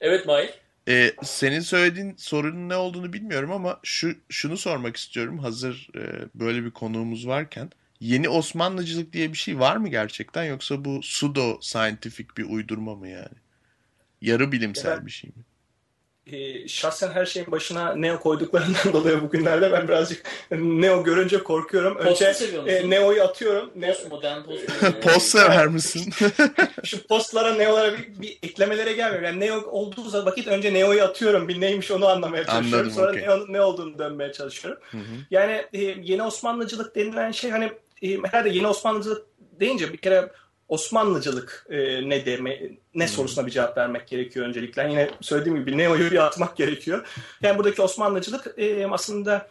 Evet Mahir. Ee, senin söylediğin sorunun ne olduğunu bilmiyorum ama şu şunu sormak istiyorum. Hazır e, böyle bir konuğumuz varken yeni Osmanlıcılık diye bir şey var mı gerçekten yoksa bu pseudo scientific bir uydurma mı yani? Yarı bilimsel evet. bir şey mi? E, şahsen her şeyin başına Neo koyduklarından dolayı bugünlerde ben birazcık Neo görünce korkuyorum. Önce e, Neo'yu atıyorum. Post modern post. post sever misin? Şu postlara Neo'lara bir, bir eklemelere gelmiyor. Yani Neo olduğu vakit önce Neo'yu atıyorum. Bir neymiş onu anlamaya çalışıyorum. Anladım, Sonra okay. Neo, ne olduğunu dönmeye çalışıyorum. Hı hı. Yani e, yeni Osmanlıcılık denilen şey hani e, herhalde yeni Osmanlıcılık deyince bir kere Osmanlıcılık e, ne deme, ne hmm. sorusuna bir cevap vermek gerekiyor öncelikle. Yani yine söylediğim gibi Neo'yu bir atmak gerekiyor. Yani buradaki Osmanlıcılık e, aslında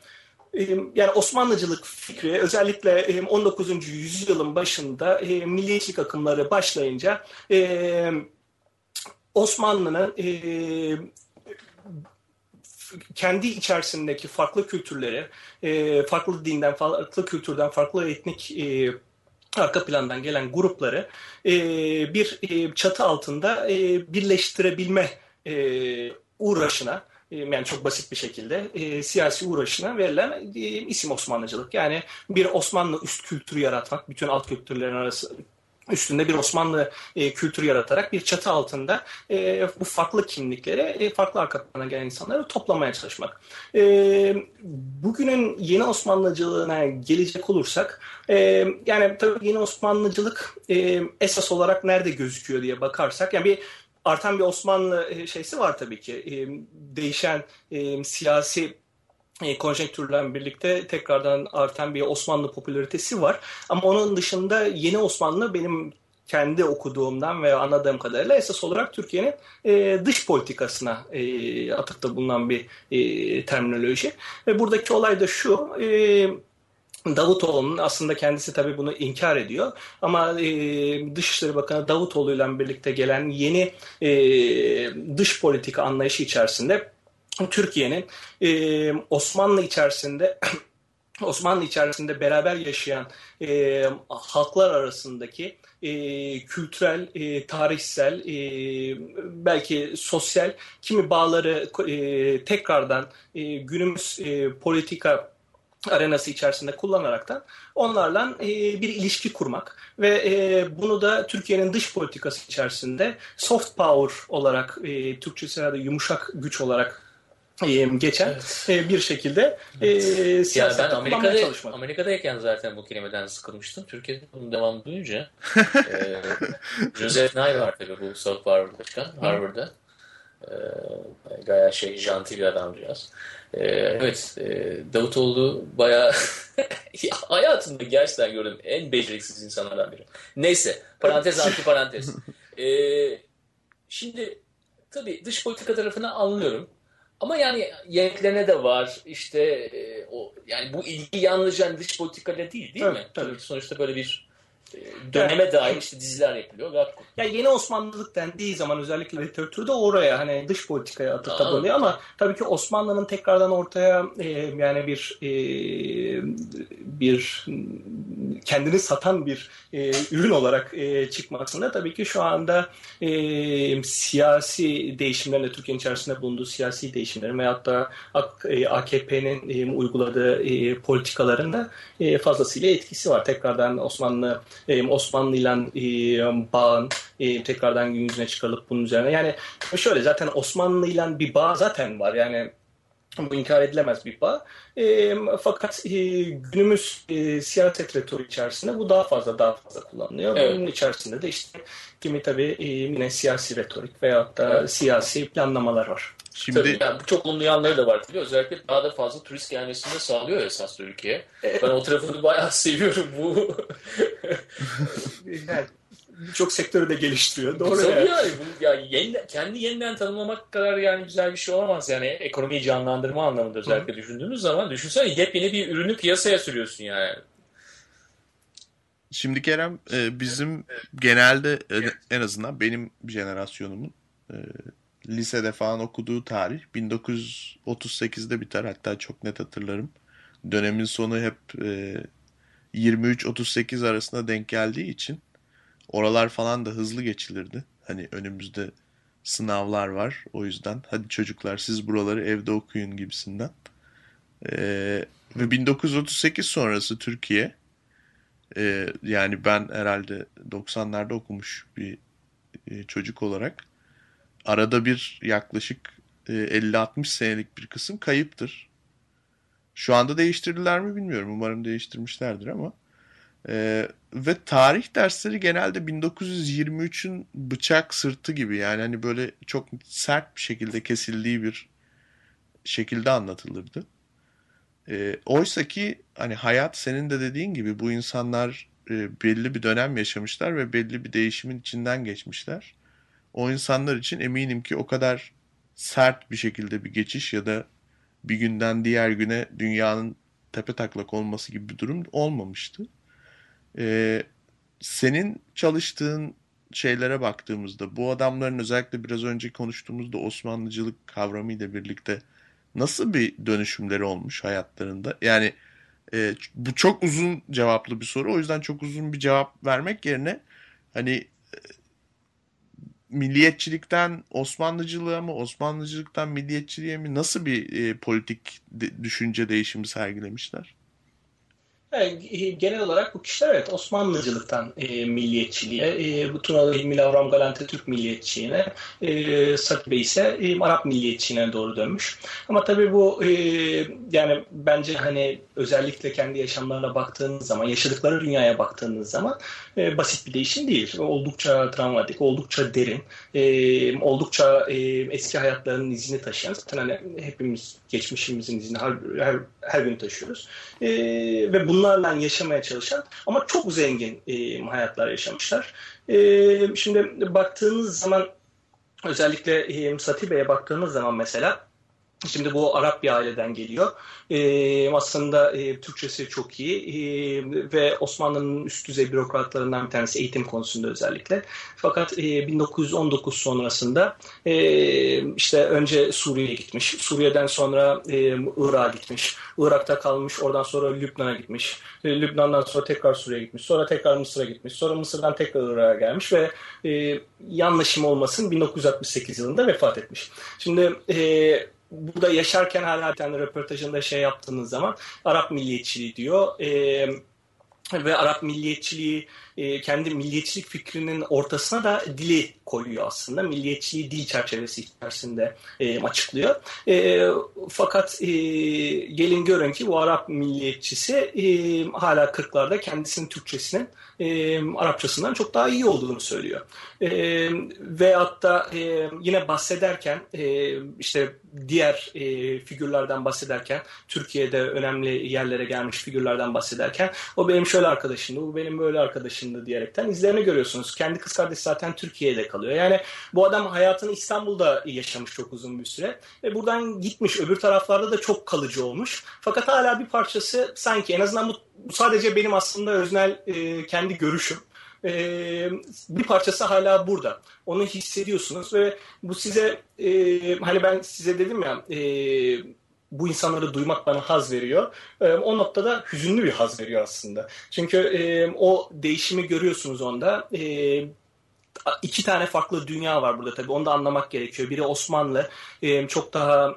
e, yani Osmanlıcılık fikri özellikle e, 19. yüzyılın başında e, milliyetçilik akımları başlayınca e, Osmanlı'nın e, kendi içerisindeki farklı kültürleri, e, farklı dinden, farklı kültürden, farklı etnik e, arka plandan gelen grupları e, bir e, çatı altında e, birleştirebilme e, uğraşına e, yani çok basit bir şekilde e, siyasi uğraşına verilen e, isim Osmanlıcılık. Yani bir Osmanlı üst kültürü yaratmak, bütün alt kültürlerin arası üstünde bir Osmanlı e, kültürü yaratarak bir çatı altında e, bu farklı kimlikleri, e, farklı arka plana gelen insanları toplamaya çalışmak. E, bugünün yeni Osmanlıcılığına gelecek olursak, e, yani tabii yeni Osmanlıcılık e, esas olarak nerede gözüküyor diye bakarsak, yani bir artan bir Osmanlı e, şeysi var tabii ki. E, değişen e, siyasi e, birlikte tekrardan artan bir Osmanlı popülaritesi var. Ama onun dışında yeni Osmanlı benim kendi okuduğumdan ve anladığım kadarıyla esas olarak Türkiye'nin e, dış politikasına e, atıfta bulunan bir e, terminoloji. Ve buradaki olay da şu, e, Davutoğlu'nun aslında kendisi tabii bunu inkar ediyor ama e, Dışişleri Bakanı Davutoğlu ile birlikte gelen yeni e, dış politika anlayışı içerisinde Türkiye'nin e, Osmanlı içerisinde Osmanlı içerisinde beraber yaşayan e, halklar arasındaki e, kültürel, e, tarihsel, e, belki sosyal kimi bağları e, tekrardan e, günümüz e, politika arenası içerisinde kullanaraktan onlarla e, bir ilişki kurmak ve e, bunu da Türkiye'nin dış politikası içerisinde soft power olarak e, Türkçesi herhalde yumuşak güç olarak geçen evet. e, bir şekilde e, siyasette yani ben Amerika'da, çalışmak. Amerika'dayken zaten bu kelimeden sıkılmıştım. Türkiye'de bunun devamı duyunca e, Joseph Nye var tabii bu South Power başkan Harvard'da. E, gayet şey janti bir adamcağız. Ee, evet, e, Davutoğlu bayağı hayatımda gerçekten gördüğüm en beceriksiz insanlardan biri. Neyse, parantez anti parantez. Ee, şimdi tabii dış politika tarafını anlıyorum. Ama yani yeniliklerine de var. İşte e, o yani bu ilgi yalnızca dış politikayla değil değil tabii, mi? Tabii. Sonuçta böyle bir döneme yani, dair işte diziler yapılıyor. Ya yeni Osmanlılık dendiği zaman özellikle literatürde oraya hani dış politikaya atıfta bulunuyor ama tabii ki Osmanlı'nın tekrardan ortaya e, yani bir e, bir kendini satan bir e, ürün olarak e, çıkmasında tabii ki şu anda e, siyasi değişimlerin de Türkiye'nin içerisinde bulunduğu siyasi değişimlerin veyahut da AKP'nin e, uyguladığı e, politikaların da e, fazlasıyla etkisi var. Tekrardan Osmanlı e, Osmanlı ile e, bağın e, tekrardan gün yüzüne çıkarılıp bunun üzerine. Yani şöyle zaten Osmanlı ile bir bağ zaten var. Yani bu inkar edilemez bir bağ. E, fakat e, günümüz e, siyaset retoriği içerisinde bu daha fazla daha fazla kullanılıyor. Evet. Bunun içerisinde de işte kimi tabii e, yine siyasi retorik veyahut da evet. siyasi planlamalar var. Şimdi tabii yani çok olumlu yanları da var tabii. Özellikle daha da fazla turist gelmesini de sağlıyor esas ülkeye. Ben o tarafını bayağı seviyorum bu. yani, birçok sektörü de geliştiriyor. Doğru Tabii yani. yani bu, ya yeniden, kendi yeniden tanımlamak kadar yani güzel bir şey olamaz. Yani ekonomiyi canlandırma anlamında özellikle Hı. düşündüğümüz zaman düşünsene yepyeni bir ürünü piyasaya sürüyorsun yani. Şimdi Kerem e, bizim genelde en azından benim jenerasyonumun e, lisede falan okuduğu tarih 1938'de biter hatta çok net hatırlarım. Dönemin sonu hep 23-38 arasında denk geldiği için Oralar falan da hızlı geçilirdi. Hani önümüzde sınavlar var. O yüzden hadi çocuklar siz buraları evde okuyun gibisinden. Ee, ve 1938 sonrası Türkiye e, yani ben herhalde 90'larda okumuş bir e, çocuk olarak arada bir yaklaşık e, 50-60 senelik bir kısım kayıptır. Şu anda değiştirdiler mi bilmiyorum. Umarım değiştirmişlerdir ama ee, ve tarih dersleri genelde 1923'ün bıçak sırtı gibi yani hani böyle çok sert bir şekilde kesildiği bir şekilde anlatılırdı. Ee, Oysa ki hani hayat senin de dediğin gibi bu insanlar e, belli bir dönem yaşamışlar ve belli bir değişimin içinden geçmişler. O insanlar için eminim ki o kadar sert bir şekilde bir geçiş ya da bir günden diğer güne dünyanın tepe taklak olması gibi bir durum olmamıştı. Ee, senin çalıştığın şeylere baktığımızda bu adamların özellikle biraz önce konuştuğumuzda Osmanlıcılık kavramıyla birlikte nasıl bir dönüşümleri olmuş hayatlarında? Yani e, bu çok uzun cevaplı bir soru. O yüzden çok uzun bir cevap vermek yerine hani e, milliyetçilikten Osmanlıcılığa mı, Osmanlıcılıktan milliyetçiliğe mi nasıl bir e, politik de, düşünce değişimi sergilemişler? Yani, genel olarak bu kişiler evet Osmanlıcılıktan e, milliyetçiliğe, e, bu Tunalı Hilmi Lavram Galante Türk milliyetçiliğine, e, Sakibe ise e, Arap milliyetçiliğine doğru dönmüş. Ama tabii bu e, yani bence hani özellikle kendi yaşamlarına baktığınız zaman, yaşadıkları dünyaya baktığınız zaman e, basit bir değişim değil. Oldukça travmatik, oldukça derin, e, oldukça e, eski hayatlarının izini taşıyan, zaten hani hepimiz geçmişimizin izini her, her, her gün taşıyoruz. E, ve bunlarla yaşamaya çalışan ama çok zengin e, hayatlar yaşamışlar. E, şimdi baktığınız zaman özellikle e, Satibe'ye baktığınız zaman mesela Şimdi bu Arap bir aileden geliyor. E, aslında e, Türkçesi çok iyi e, ve Osmanlı'nın üst düzey bürokratlarından bir tanesi eğitim konusunda özellikle. Fakat e, 1919 sonrasında e, işte önce Suriye'ye gitmiş. Suriye'den sonra e, Irak'a gitmiş. Irak'ta kalmış. Oradan sonra Lübnan'a gitmiş. E, Lübnan'dan sonra tekrar Suriye'ye gitmiş. Sonra tekrar Mısır'a gitmiş. Sonra Mısır'dan tekrar Irak'a gelmiş ve e, yanlışım olmasın 1968 yılında vefat etmiş. Şimdi e, burada yaşarken hala bir röportajında şey yaptığınız zaman Arap milliyetçiliği diyor. E, ve Arap milliyetçiliği e, kendi milliyetçilik fikrinin ortasına da dili koyuyor aslında. Milliyetçiliği dil çerçevesi içerisinde e, açıklıyor. E, fakat e, gelin görün ki bu Arap milliyetçisi e, hala 40'larda kendisinin Türkçesinin e, Arapçasından çok daha iyi olduğunu söylüyor. E, ve hatta e, yine bahsederken e, işte diğer e, figürlerden bahsederken Türkiye'de önemli yerlere gelmiş figürlerden bahsederken o benim şöyle arkadaşımdı, bu benim böyle arkadaşımdı diyerekten izlerini görüyorsunuz. Kendi kız kardeşi zaten Türkiye'de kalıyor. Yani bu adam hayatını İstanbul'da yaşamış çok uzun bir süre ve buradan gitmiş öbür taraflarda da çok kalıcı olmuş. Fakat hala bir parçası sanki en azından bu sadece benim aslında öznel e, kendi görüşüm. Ee, bir parçası hala burada. Onu hissediyorsunuz ve bu size e, hani ben size dedim ya e, bu insanları duymak bana haz veriyor. E, o noktada hüzünlü bir haz veriyor aslında. Çünkü e, o değişimi görüyorsunuz onda. E, iki tane farklı dünya var burada tabii. Onu da anlamak gerekiyor. Biri Osmanlı, e, çok daha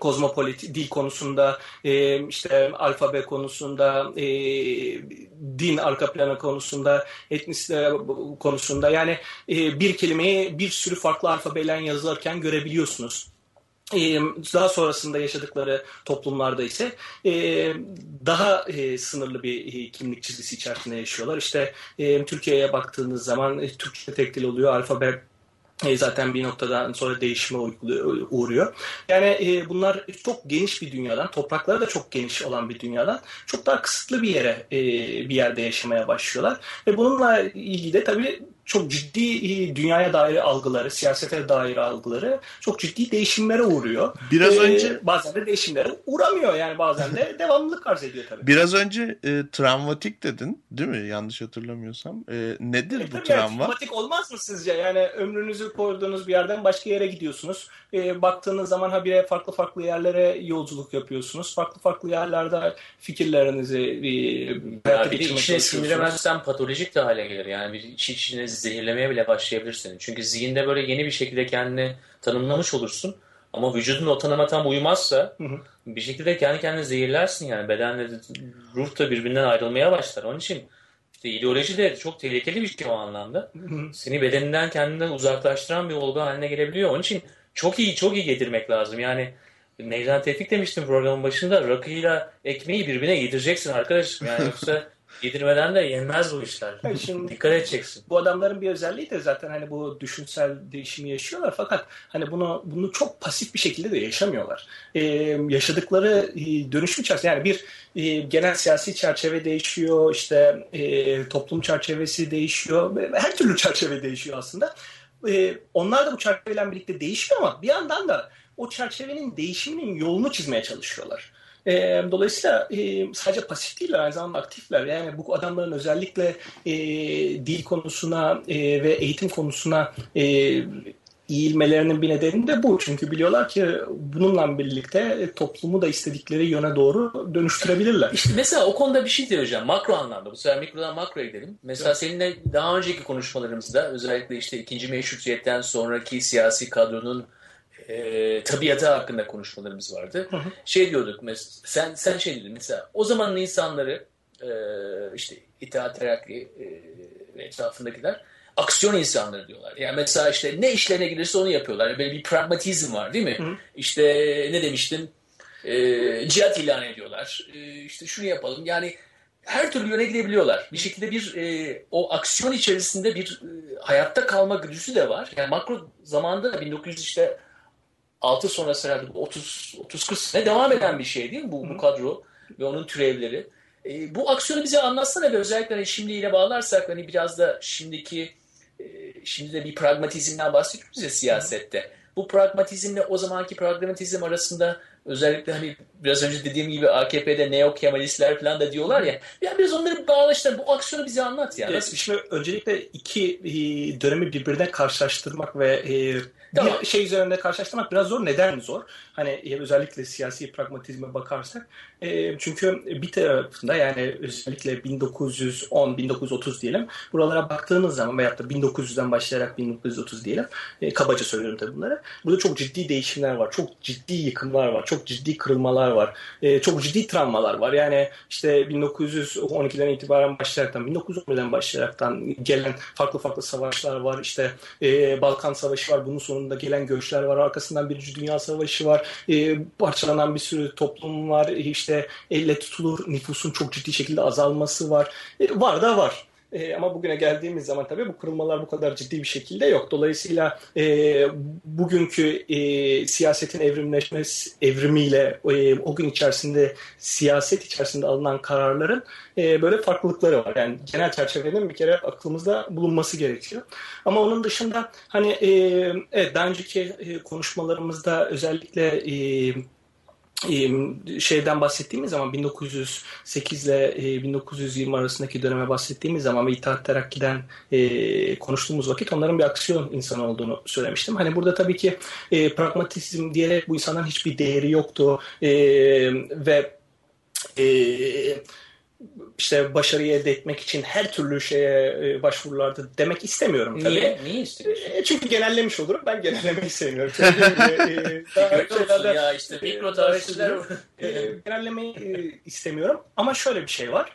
kozmopolit dil konusunda e, işte alfabe konusunda e, din arka planı konusunda etnisite konusunda yani e, bir kelimeyi bir sürü farklı alfabeyle yazılırken görebiliyorsunuz. Ee, daha sonrasında yaşadıkları toplumlarda ise e, daha e, sınırlı bir e, kimlik çizgisi içerisinde yaşıyorlar. İşte Türkiye'ye baktığınız zaman Türkçe tek dil oluyor, alfabe zaten bir noktadan sonra değişime uğruyor. Yani bunlar çok geniş bir dünyadan, toprakları da çok geniş olan bir dünyadan çok daha kısıtlı bir yere bir yerde yaşamaya başlıyorlar. Ve bununla ilgili de tabii çok ciddi e, dünyaya dair algıları, siyasete dair algıları çok ciddi değişimlere uğruyor. Biraz ee, önce bazen de değişimlere uğramıyor yani bazen de devamlılık arz ediyor tabii. Biraz önce e, travmatik dedin değil mi? Yanlış hatırlamıyorsam. E, nedir e, bu travma? Yani, travmatik olmaz mı sizce? Yani ömrünüzü koyduğunuz bir yerden başka yere gidiyorsunuz. E, baktığınız zaman habire farklı farklı yerlere yolculuk yapıyorsunuz. Farklı farklı yerlerde fikirlerinizi e, ya bir içine sindiremezsen patolojik de hale gelir. Yani bir iç içine zehirlemeye bile başlayabilirsin. Çünkü zihinde böyle yeni bir şekilde kendini tanımlamış olursun. Ama vücudun o tanıma tam uymazsa hı hı. bir şekilde kendi kendine zehirlersin yani. Bedenle ruh da birbirinden ayrılmaya başlar. Onun için işte ideoloji de çok tehlikeli bir şey o anlamda. Hı. Seni bedeninden kendinden uzaklaştıran bir olgu haline gelebiliyor. Onun için çok iyi çok iyi yedirmek lazım. Yani Meydan Tevfik demiştim programın başında rakıyla ekmeği birbirine yedireceksin arkadaşım. Yani yoksa Yedirmeden de yenmez bu işler. Yani şimdi, Dikkat edeceksin. Bu adamların bir özelliği de zaten hani bu düşünsel değişimi yaşıyorlar fakat hani bunu bunu çok pasif bir şekilde de yaşamıyorlar. Ee, yaşadıkları e, dönüşüm içerisinde yani bir e, genel siyasi çerçeve değişiyor, işte e, toplum çerçevesi değişiyor, her türlü çerçeve değişiyor aslında. E, onlar da bu çerçeveyle birlikte değişmiyor ama bir yandan da o çerçevenin değişiminin yolunu çizmeye çalışıyorlar. E, dolayısıyla e, sadece pasif değiller aynı zamanda aktifler. Yani bu adamların özellikle e, dil konusuna e, ve eğitim konusuna e, eğilmelerinin bir nedeni de bu. Çünkü biliyorlar ki bununla birlikte toplumu da istedikleri yöne doğru dönüştürebilirler. İşte mesela o konuda bir şey diyeceğim. Makro anlamda. Bu sefer mikrodan makroya gidelim. Mesela evet. seninle daha önceki konuşmalarımızda özellikle işte ikinci meşrutiyetten sonraki siyasi kadronun e, tabiatı hakkında konuşmalarımız vardı. Hı hı. Şey diyorduk mesela sen sen şey diyordun mesela o zamanın insanları e, işte itaat terakki e, ve etrafındakiler aksiyon insanları diyorlar. Yani mesela işte ne işlerine gelirse onu yapıyorlar. Böyle bir pragmatizm var değil mi? Hı. İşte ne demiştin? E, cihat ilan ediyorlar. E, işte şunu yapalım. Yani her türlü yöne gidebiliyorlar. Bir şekilde bir e, o aksiyon içerisinde bir e, hayatta kalma güdüsü de var. Yani makro zamanda da 1900 işte 6 sonrası herhalde 30 30 40 sene devam eden bir şey değil mi bu, bu kadro ve onun türevleri. E, bu aksiyonu bize anlatsana ve özellikle hani şimdi yine bağlarsak hani biraz da şimdiki e, şimdi de bir pragmatizmden bahsediyoruz ya siyasette. Bu pragmatizmle o zamanki pragmatizm arasında özellikle hani biraz önce dediğim gibi AKP'de neo kemalistler falan da diyorlar ya. Ya biraz onları bağlaştır. Bu aksiyonu bize anlat ya. Nasıl? Şimdi öncelikle iki e, dönemi birbirine karşılaştırmak ve bir şey üzerinde karşılaştırmak biraz zor. Neden zor? Hani özellikle siyasi pragmatizme bakarsak. Çünkü bir tarafında yani özellikle 1910-1930 diyelim. Buralara baktığınız zaman veyahut da 1900'den başlayarak 1930 diyelim. Kabaca söylüyorum tabii bunları. Burada çok ciddi değişimler var. Çok ciddi yıkımlar var. Çok ciddi kırılmalar var. Çok ciddi travmalar var. Yani işte 1912'den itibaren başlayaraktan 1911'den başlayaraktan gelen farklı farklı savaşlar var. İşte Balkan Savaşı var. Bunun sonunda gelen göçler var. Arkasından Birinci Dünya Savaşı var. Parçalanan bir sürü toplum var. İşte işte elle tutulur nüfusun çok ciddi şekilde azalması var. E, var da var. E, ama bugüne geldiğimiz zaman tabii bu kırılmalar bu kadar ciddi bir şekilde yok. Dolayısıyla e, bugünkü e, siyasetin evrimleşmesi evrimiyle e, o gün içerisinde siyaset içerisinde alınan kararların e, böyle farklılıkları var. Yani genel çerçevenin bir kere aklımızda bulunması gerekiyor. Ama onun dışında hani e, evet daha önceki e, konuşmalarımızda özellikle e, şeyden bahsettiğimiz zaman 1908 ile 1920 arasındaki döneme bahsettiğimiz zaman ve İttihat Terakki'den e, konuştuğumuz vakit onların bir aksiyon insanı olduğunu söylemiştim. Hani burada tabii ki e, pragmatizm diyerek bu insanların hiçbir değeri yoktu e, ve e, işte başarıyı elde etmek için her türlü şeye e, başvurulardı demek istemiyorum tabii. Niye? Niye istiyorsun? E, çünkü genellemiş olurum. Ben genellemeyi sevmiyorum. Daha ya işte mikro tarihçiler genellemeyi istemiyorum. Ama şöyle bir şey var.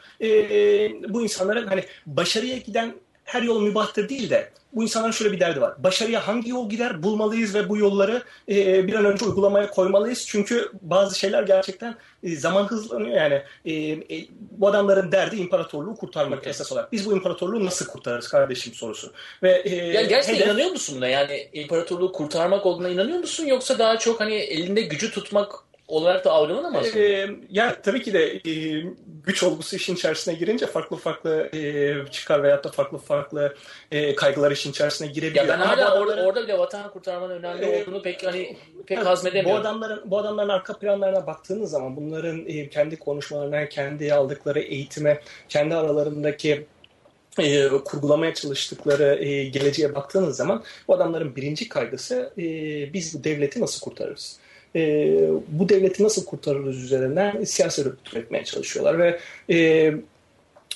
Bu insanların hani başarıya giden her yol mübahtır değil de bu insanların şöyle bir derdi var. Başarıya hangi yol gider bulmalıyız ve bu yolları e, bir an önce uygulamaya koymalıyız. Çünkü bazı şeyler gerçekten e, zaman hızlanıyor. Yani e, e, bu adamların derdi imparatorluğu kurtarmak okay. esas olarak. Biz bu imparatorluğu nasıl kurtarırız kardeşim sorusu. Ve e, yani gerçekten hedef... inanıyor musun buna? Yani imparatorluğu kurtarmak olduğuna inanıyor musun? Yoksa daha çok hani elinde gücü tutmak olarak da algılanamaz mı? Ee, ya tabii ki de e, güç olgusu işin içerisine girince farklı farklı e, çıkar veyahut da farklı farklı e, kaygılar işin içerisine girebiliyor. Ya ben hala adamların, orada bile vatan kurtarmanın önemli e, olduğunu pek hani pek evet, hazmedemiyorum. Bu adamların bu adamların arka planlarına baktığınız zaman bunların e, kendi konuşmalarına, kendi aldıkları eğitime, kendi aralarındaki e, kurgulamaya çalıştıkları e, geleceğe baktığınız zaman bu adamların birinci kaygısı e, biz bu devleti nasıl kurtarırız? E, bu devleti nasıl kurtarırız üzerinden siyaset üretmeye çalışıyorlar ve e,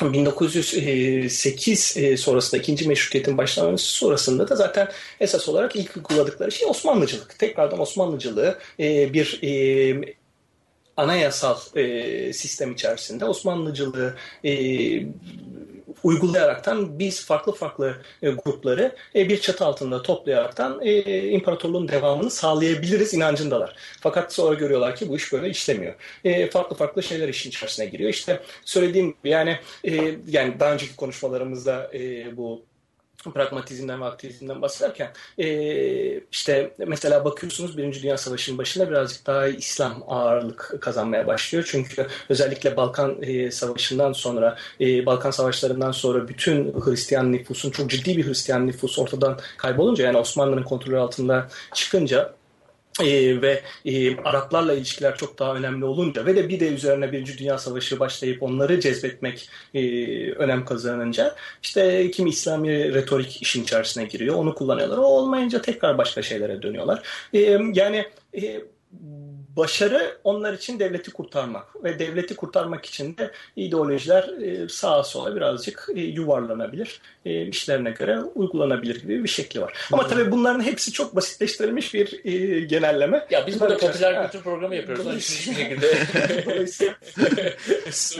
1908 e, sonrasında ikinci meşrutiyetin başlaması sonrasında da zaten esas olarak ilk uyguladıkları şey Osmanlıcılık. Tekrardan Osmanlıcılığı e, bir e, anayasal sistem içerisinde Osmanlıcılığı uygulayaraktan biz farklı farklı e, grupları e, bir çatı altında toplayaraktan e, imparatorluğun devamını sağlayabiliriz inancındalar. Fakat sonra görüyorlar ki bu iş böyle işlemiyor. E, farklı farklı şeyler işin içerisine giriyor. İşte söylediğim yani e, yani daha önceki konuşmalarımızda e, bu pragmatizmden ve aktivizmden bahsederken e, işte mesela bakıyorsunuz Birinci Dünya Savaşı'nın başında birazcık daha İslam ağırlık kazanmaya başlıyor. Çünkü özellikle Balkan e, Savaşı'ndan sonra e, Balkan Savaşları'ndan sonra bütün Hristiyan nüfusun çok ciddi bir Hristiyan nüfus ortadan kaybolunca yani Osmanlı'nın kontrolü altında çıkınca ee, ve e, Araplarla ilişkiler çok daha önemli olunca ve de bir de üzerine Birinci Dünya Savaşı başlayıp onları cezbetmek e, önem kazanınca işte kimi İslami retorik işin içerisine giriyor. Onu kullanıyorlar. O olmayınca tekrar başka şeylere dönüyorlar. E, yani e, başarı onlar için devleti kurtarmak ve devleti kurtarmak için de ideolojiler e, sağa sola birazcık e, yuvarlanabilir. E, işlerine göre uygulanabilir gibi bir şekli var. Ama tabii bunların hepsi çok basitleştirilmiş bir genelleme. Ya biz burada popüler kültür programı yapıyoruz. Dolayısıyla, şekilde. dolayısıyla,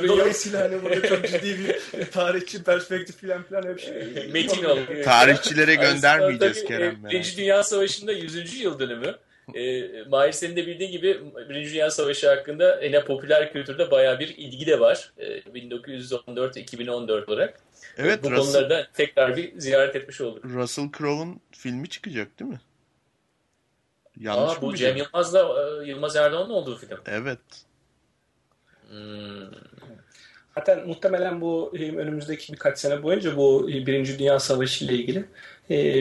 dolayısıyla hani burada çok ciddi bir tarihçi perspektif falan filan hep şey. Metin olur. Tarihçilere göndermeyeceğiz Kerem. Birinci Dünya Savaşı'nda 100. yıl dönümü. E, Mahir senin de bildiğin gibi Birinci Dünya Savaşı hakkında yine popüler kültürde baya bir ilgi de var. E, 1914-2014 olarak. Evet, Bu Russell, konuları da tekrar bir ziyaret etmiş olduk. Russell Crowe'un filmi çıkacak değil mi? Yanlış Aa, bu Cem Yılmaz'la e, Yılmaz Erdoğan'ın olduğu film. Evet. Hmm. Zaten muhtemelen bu önümüzdeki birkaç sene boyunca bu Birinci Dünya Savaşı ile ilgili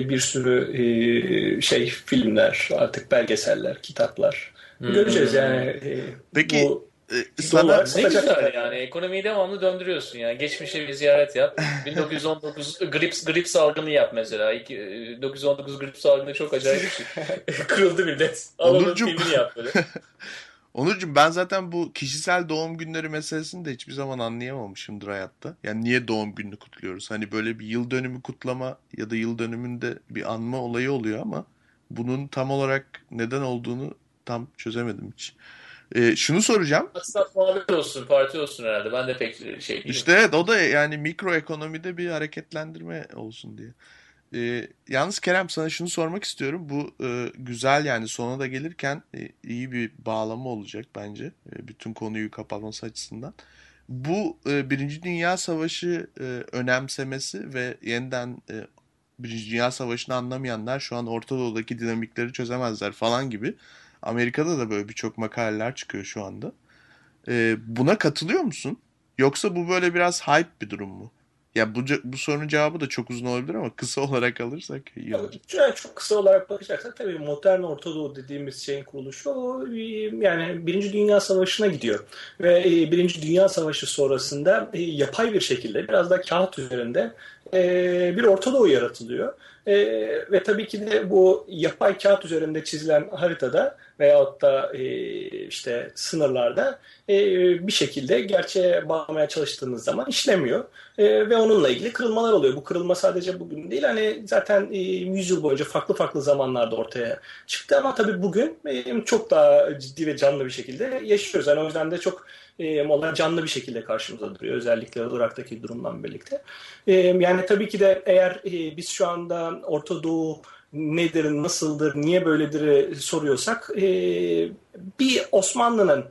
bir sürü şey filmler, artık belgeseller, kitaplar hmm. göreceğiz yani. Peki bu, e, sana ne güzel yani. ekonomiyi devamlı döndürüyorsun yani geçmişe bir ziyaret yap. 1919 grip grip salgını yap mesela. 1919 e, grip salgını çok acayip bir şey. Kırıldı millet. Al onun filmini yap böyle Onurcuğum ben zaten bu kişisel doğum günleri meselesini de hiçbir zaman anlayamamışımdır hayatta. Yani niye doğum gününü kutluyoruz? Hani böyle bir yıl dönümü kutlama ya da yıl dönümünde bir anma olayı oluyor ama bunun tam olarak neden olduğunu tam çözemedim hiç. Ee, şunu soracağım. Aslında muhabbet olsun, parti olsun herhalde. Ben de pek şey değilim. İşte evet o da yani mikro ekonomide bir hareketlendirme olsun diye. Ee, yalnız Kerem sana şunu sormak istiyorum. Bu e, güzel yani sona da gelirken e, iyi bir bağlama olacak bence. E, bütün konuyu kapatması açısından. Bu e, Birinci Dünya Savaşı e, önemsemesi ve yeniden e, Birinci Dünya Savaşı'nı anlamayanlar şu an Orta Doğu'daki dinamikleri çözemezler falan gibi. Amerika'da da böyle birçok makaleler çıkıyor şu anda. E, buna katılıyor musun? Yoksa bu böyle biraz hype bir durum mu? Ya bu, bu sorunun cevabı da çok uzun olabilir ama kısa olarak alırsak iyi olur. Yani çok kısa olarak bakacaksak tabii modern Orta Doğu dediğimiz şeyin kuruluşu o yani Birinci Dünya Savaşı'na gidiyor. Ve e, Birinci Dünya Savaşı sonrasında e, yapay bir şekilde biraz da kağıt üzerinde e, bir Orta Doğu yaratılıyor. Ve tabii ki de bu yapay kağıt üzerinde çizilen haritada veyahut da işte sınırlarda bir şekilde gerçeğe bağlamaya çalıştığınız zaman işlemiyor e, ve onunla ilgili kırılmalar oluyor. Bu kırılma sadece bugün değil hani zaten e, 100 yıl boyunca farklı farklı zamanlarda ortaya çıktı ama tabii bugün e, çok daha ciddi ve canlı bir şekilde yaşıyoruz. Yani o yüzden de çok e, canlı bir şekilde karşımıza duruyor. Özellikle Irak'taki durumdan birlikte. E, yani tabii ki de eğer e, biz şu anda Orta Doğu nedir, nasıldır, niye böyledir soruyorsak e, bir Osmanlı'nın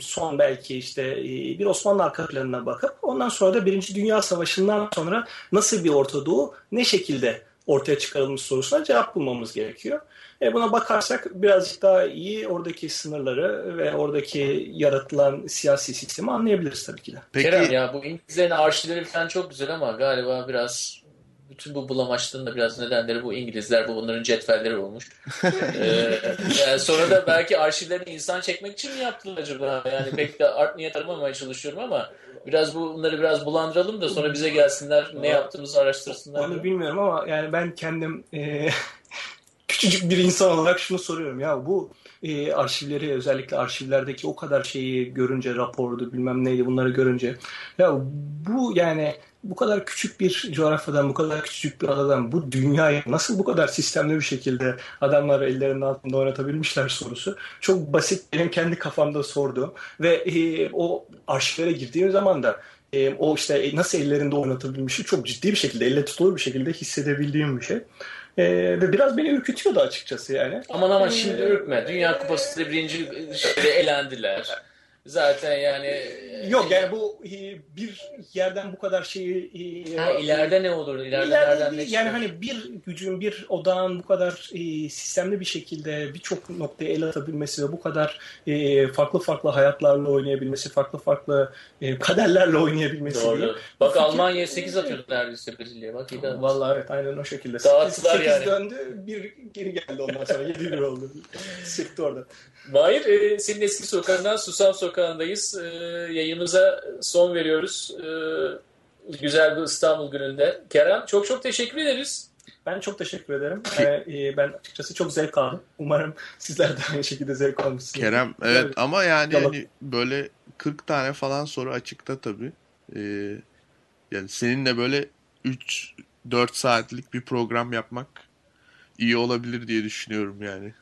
son belki işte bir Osmanlı arka planına bakıp ondan sonra da Birinci Dünya Savaşı'ndan sonra nasıl bir Orta Doğu, ne şekilde ortaya çıkarılmış sorusuna cevap bulmamız gerekiyor. E, buna bakarsak birazcık daha iyi oradaki sınırları ve oradaki yaratılan siyasi sistemi anlayabiliriz tabii ki de. Peki... Kerem ya bu İngilizlerin arşivleri falan çok güzel ama galiba biraz bütün bu bulamaçlığın da biraz nedenleri bu İngilizler, bu bunların cetvelleri olmuş. ee, yani sonra da belki arşivlerini insan çekmek için mi yaptılar acaba? Yani pek de art niyet aramamaya çalışıyorum ama biraz bunları biraz bulandıralım da sonra bize gelsinler ne yaptığımızı araştırsınlar. Onu bilmiyorum ama yani ben kendim e, küçücük bir insan olarak şunu soruyorum ya bu e, arşivleri özellikle arşivlerdeki o kadar şeyi görünce rapordu bilmem neydi bunları görünce ya bu yani bu kadar küçük bir coğrafyadan, bu kadar küçük bir adadan bu dünyayı nasıl bu kadar sistemli bir şekilde adamlar ellerinin altında oynatabilmişler sorusu. Çok basit benim kendi kafamda sorduğum ve e, o arşivlere girdiğim zaman da e, o işte nasıl ellerinde oynatabilmişi çok ciddi bir şekilde, elle tutulur bir şekilde hissedebildiğim bir şey. E, ve biraz beni ürkütüyordu açıkçası yani. Aman ama şimdi ürkme. Dünya Kupası'nda birinci şeyde elendiler. Zaten yani yok yani bu e, bir yerden bu kadar şeyi e, ha, ileride ne olur? İleride, ileride nereden ne Yani hani bir gücün bir odağın bu kadar e, sistemli bir şekilde birçok noktaya el atabilmesi ve bu kadar e, farklı farklı hayatlarla oynayabilmesi, farklı farklı e, kaderlerle oynayabilmesi. Doğru. Diye. Bak Almanya 8 atıyordu neredeyse Brezilya'ya. Bak iyi Vallahi evet aynen o şekilde. Dağıttılar 8 yani. döndü bir geri geldi ondan sonra 7 bir oldu. Sıktı orada. Mahir, e, senin eski sokağından Susam Sokağı'ndayız. E, yayınımıza son veriyoruz. E, güzel bir İstanbul gününde. Kerem, çok çok teşekkür ederiz. Ben çok teşekkür ederim. ee, ben açıkçası çok zevk aldım. Umarım sizler de aynı şekilde zevk almışsınız. Kerem, evet yani, ama yani hani böyle 40 tane falan soru açıkta tabii. Ee, yani seninle böyle 3-4 saatlik bir program yapmak iyi olabilir diye düşünüyorum yani.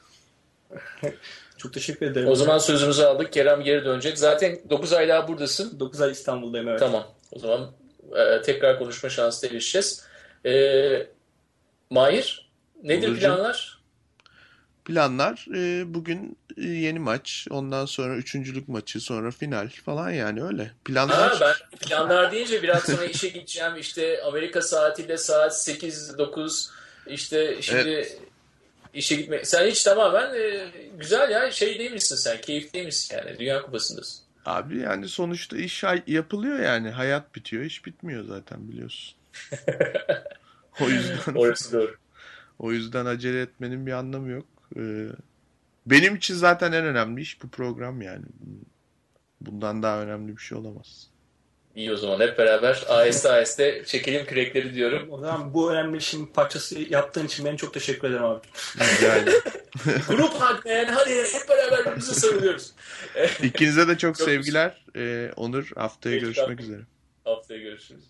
Çok teşekkür ederim. O zaman sözümüzü aldık. Kerem geri dönecek. Zaten 9 ay daha buradasın. 9 ay İstanbul'dayım evet. Tamam. O zaman e, tekrar konuşma şansı erişeceğiz. E, Mahir, nedir Olurcu. planlar? Planlar e, bugün e, yeni maç, ondan sonra üçüncülük maçı, sonra final falan yani öyle. Planlar. Ha, ben planlar deyince biraz sonra işe gideceğim. İşte Amerika saatiyle saat 8-9 işte şimdi evet işe gitme. Sen hiç tamamen e, güzel ya şey değil misin sen? Keyif değil misin yani? Dünya Kupası'ndasın. Abi yani sonuçta iş hay- yapılıyor yani. Hayat bitiyor, iş bitmiyor zaten biliyorsun. O yüzden Orası doğru. o yüzden acele etmenin bir anlamı yok. Ee, benim için zaten en önemli iş bu program yani. Bundan daha önemli bir şey olamaz. İyi o zaman hep beraber aheste aheste çekelim kürekleri diyorum. O zaman bu önemli işin parçası yaptığın için ben çok teşekkür ederim abi. Ederim. Grup hug man hadi hep beraber birbirimize sarılıyoruz. İkinize de çok Çok sevgiler. Ee, Onur haftaya Peki, görüşmek tamam. üzere. Haftaya görüşürüz.